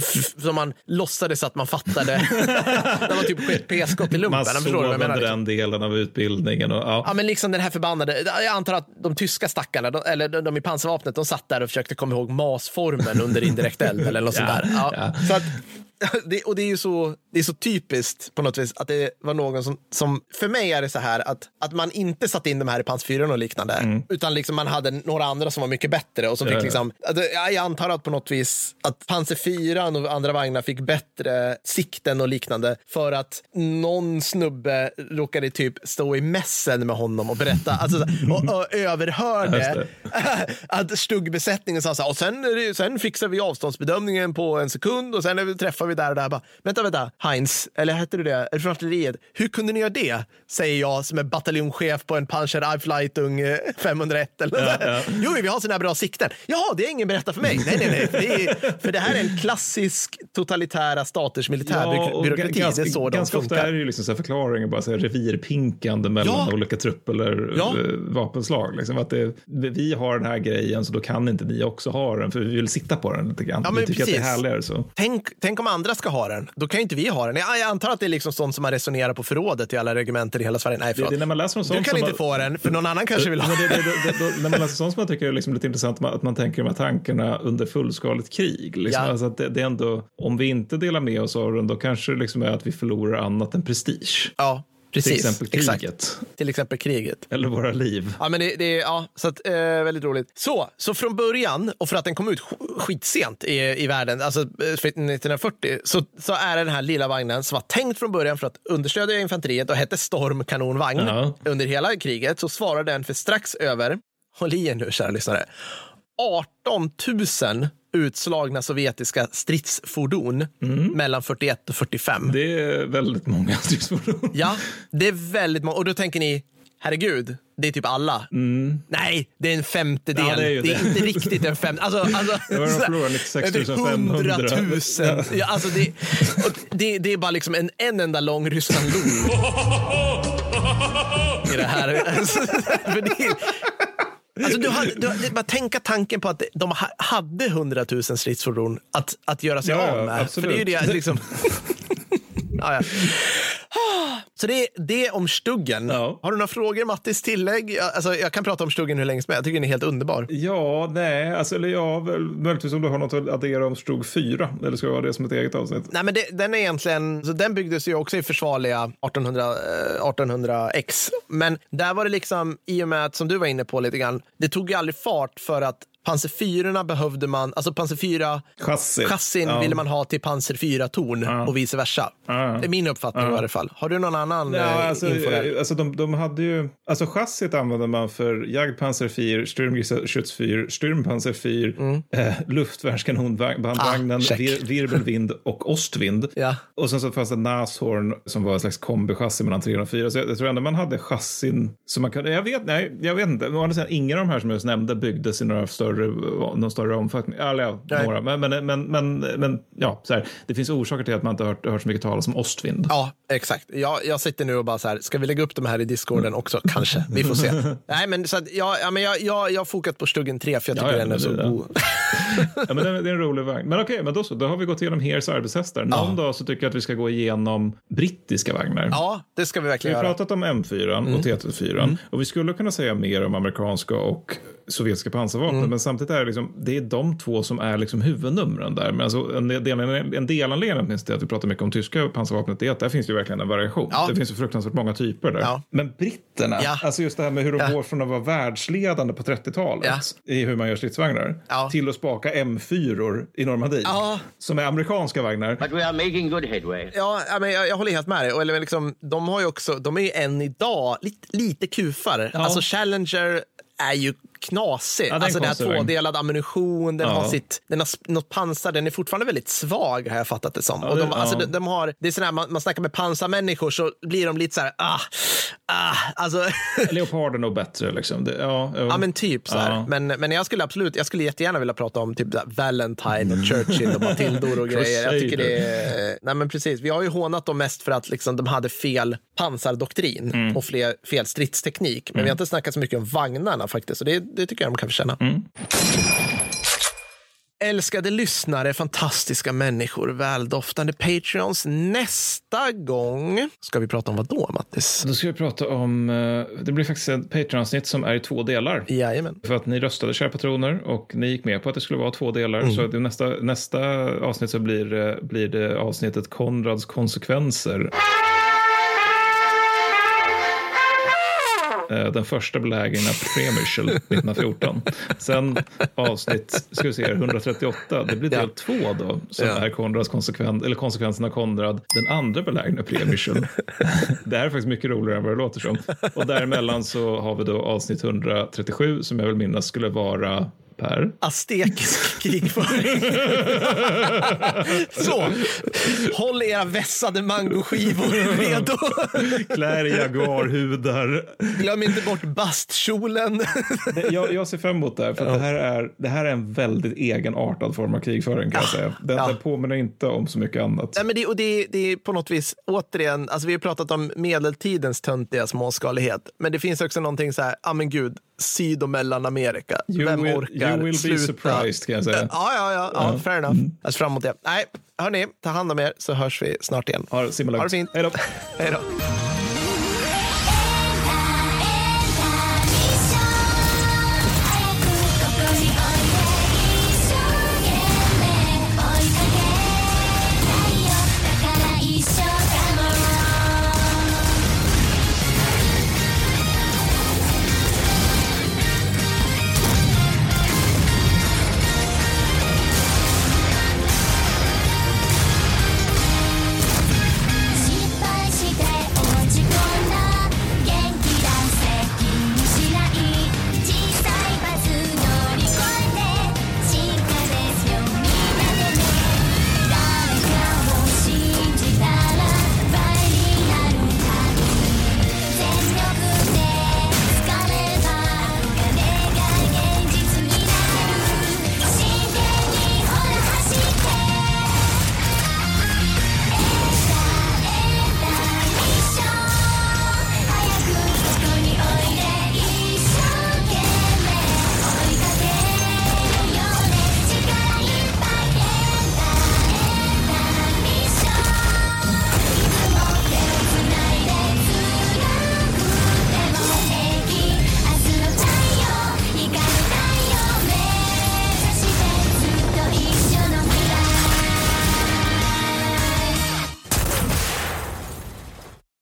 som man låtsades att man fattade när man typ sköt p-skott i lumpen. Man sov under liksom? den delen av utbildningen. Och, ja. Ja, men liksom den här förbannade, jag antar att de tyska stackarna, de, eller de, de i pansarvapnet, de satt där och försökte komma ihåg masformen under indirekt eld eller något sånt Ja, där. Ja, ja. Så att, det, och det är ju så, det är så typiskt på något vis att det var någon som, som för mig är det så här att, att man inte satt in de här i 4 och liknande, utan liksom man hade några andra som var mycket bättre och som Mm. Fick ja. liksom, att jag antar att på något vis att Panzer 4 och andra vagnar fick bättre sikten och liknande för att någon snubbe råkade typ stå i mässen med honom och berätta, alltså, och, och överhörde att stuggbesättningen sa så här, och sen, sen fixar vi avståndsbedömningen på en sekund och sen är vi- träffar vi där och där. Bara, vänta, vänta, Heinz, eller hette du det? Från artilleriet? Hur kunde ni göra det? Säger jag som är bataljonschef på en Panzer Eifleitung eh, 501 eller något Ja, ja. Jo, vi har såna här bra sikten. Jaha, det är ingen berättat för mig. Nej, nej, nej. Det är, för det här är en klassisk totalitära staters militärbyråkrati. ganska, det är så de ganska ofta funkar. är det ju liksom så förklaringar, bara så här revirpinkande mellan Ja. olika trupp eller Ja. eh, vapenslag. Liksom att det, vi har den här grejen så då kan inte ni också ha den för vi vill sitta på den lite grann. Ja, vi tycker att det är precis. härligare så. Tänk, tänk om andra ska ha den. Då kan ju inte vi ha den. Jag, jag antar att det är liksom sånt som man resonerar på förrådet i alla regementer i hela Sverige. Nej, Det, förlåt. det är när man läser om Du sånt kan som inte få den, för någon annan kanske vill ha det, det, det, det, när man läser sånt som jag tycker är liksom lite intressant, att man tänker de här tankarna under fullskaligt krig. Liksom. Ja. Alltså att det, det är ändå, om vi inte delar med oss av den, då kanske det liksom är att vi förlorar annat än prestige. Ja, Precis, Till exempel exakt. kriget. Till exempel kriget. Eller våra liv. Ja, men det, det ja, så att, eh, väldigt roligt. Så, så från början, och för att den kom ut sk- skitsent i, i världen, alltså eh, för 1940, så, så är det den här lilla vagnen som var tänkt från början för att understödja infanteriet och hette Stormkanonvagn. Ja. Under hela kriget så svarade den för strax över, håll i er nu kära lyssnare, 18 000 utslagna sovjetiska stridsfordon mellan 41 och 45. Det är väldigt många stridsfordon. Ja, det är väldigt många. Och då tänker ni, herregud, det är typ alla. Nej, det är en femtedel. Ja, det är det. inte riktigt en femtedel. Alltså, alltså, Det var de förlorade 96 det är 500. 100 000. Ja, alltså det, det, det är bara liksom en, en enda lång Ryssland-lol. I det här. Alltså, är, Alltså du hade, du, hade- bara tänka tanken på att de ha- hade 100 000 stridsfordon att, att göra sig Ja, av med. För det är ju det liksom... ja, ja. Så det, det om Stuggen. Ja. Har du några frågor, Mattis, tillägg? Alltså, jag kan prata om Stuggen hur länge som helst, jag tycker den är helt underbar. Ja, nej, alltså, eller ja, väl, möjligtvis om du har något att addera om Stug 4. Eller ska det vara det som ett eget avsnitt? Nej, men det, den är egentligen, så den byggdes ju också i försvarliga 1800, eh, 1800X. Men där var det liksom, i och med att, som du var inne på lite grann, det tog ju aldrig fart för att Panzer 4 behövde man, alltså Panzer 4 Chassi. chassin Ja. ville man ha till Panzer 4-torn och vice versa. Ja. Det är min uppfattning i alla fall. Har du någon annan Ja, eh, alltså, info där? eh, alltså de, de hade ju, alltså chassit använde man för Jagdpanzer 4, Sturmgeschütz 4, Sturmpanzer 4, eh, luftvärnskanonbandvagnen, Mm. Ah, vir, Wirbelwind och Ostwind. Ja. Och sen så fanns det Nashorn som var en slags kombichassi mellan 3 och 4. Så jag, jag tror ändå man hade chassin som man kunde, jag vet, nej, jag vet inte. Ingen av de här som jag just nämnde byggdes i några större, någon större omfattning. Eller ja, några. Men, men, men, men, men ja, så här, det finns orsaker till att man inte har hört, hört så mycket talas om Ostwind. Ja, exakt. Jag, jag sitter nu och bara så här, ska vi lägga upp de här i discorden också? Kanske. Vi får se. Nej, men, så att, ja, ja, men jag, jag, jag har fokat på Stuggen 3 för jag tycker Ja, ja, den är så god. Ja, men det, är, det är en rolig vagn. Men okej, men då så. Då har vi gått igenom Hears arbetshästar. Någon dag så tycker jag att vi ska gå igenom brittiska vagnar. Ja, det ska vi Vi verkligen har göra. pratat om M4 och T34 och vi skulle kunna säga mer om amerikanska och sovjetiska pansarvapen men samtidigt är det, liksom, det är de två som är liksom huvudnumren där. Men alltså en, del, en delanledning minst till att vi pratar mycket om tyska pansarvapnet är att där finns ju verkligen en variation. Ja. Det finns ju fruktansvärt många typer där. Ja. Men britterna, Ja. alltså just det här med hur de Ja. går från att vara världsledande på 30-talet Ja. i hur man gör stridsvagnar Ja. till att spaka M4 i Normandie Ja. som är amerikanska vagnar. But we are making good headway. Ja, men jag, jag håller helt med dig. Och, eller, liksom, de, har ju också, de är ju än idag lite, lite kufar. Ja. Alltså Challenger är ju knasig. Ja, alltså konstig vagn. tvådelad ammunition, den Ja. har, sitt, den har något pansar, den är fortfarande väldigt svag har jag fattat det som. och det- de, alltså, ja. de, de har, det är sådär, man, man snackar med pansarmänniskor så blir de lite så här, ah, ah, alltså, Leopard är nog bättre liksom. Det, ja, jo. ja men typ så. Ja. Men, men jag skulle absolut, jag skulle jättegärna vilja prata om typ Valentine och Churchill och Matildor och grejer. Jag tycker det är, nej men precis, vi har ju hånat dem mest för att liksom de hade fel pansardoktrin Mm. och fler, fel stridsteknik. Men vi har inte snackat så mycket om vagnarna faktiskt och det, det tycker jag de kan förtjäna. Mm. Älskade lyssnare, fantastiska människor, väldoftande Patreons. Nästa gång ska vi prata om vad då, Mattis? Då ska vi prata om, eh, det blir faktiskt ett Patreon-avsnitt som är i två delar. Jajamän. För att ni röstade, kära patroner, och ni gick med på att det skulle vara två delar. Så att i nästa, nästa avsnitt så blir det, blir det avsnittet Konrads konsekvenser. Den första belägringen av Premiershell 1914. Sen avsnitt, ska vi se, 138, det blir del Ja. två då, som Ja. är Konrads konsekvens, eller konsekvensen av Konrad, den andra belägringen av Premiershell. det här är faktiskt mycket roligare än vad det låter som. Och däremellan så har vi då avsnitt 137 som jag vill minnas skulle vara Per. Aztekisk krigföring. Så, håll era vässade mangoskivor redo. Klär i jaguarhudar. Glöm inte bort bastkjolen. Jag, jag ser fram emot det här, för att det, här är, det här är en väldigt egenartad form av krigföring kan jag säga. Den, Ja. den påminner inte om så mycket annat. Nej, men det, och det, det är på något vis, återigen, alltså vi har pratat om medeltidens töntiga småskalighet. Men det finns också någonting så här, ja men gud, Syd och Mellanamerika. You Vem will- orkar you will be sluta? surprised, kan jag säga. Ja, ja, ja, ja fair enough. Jag ser fram emot det. Nej, hörni, ta hand om er så hörs vi snart igen. Ha Ha det fint. Hej då. Hej då.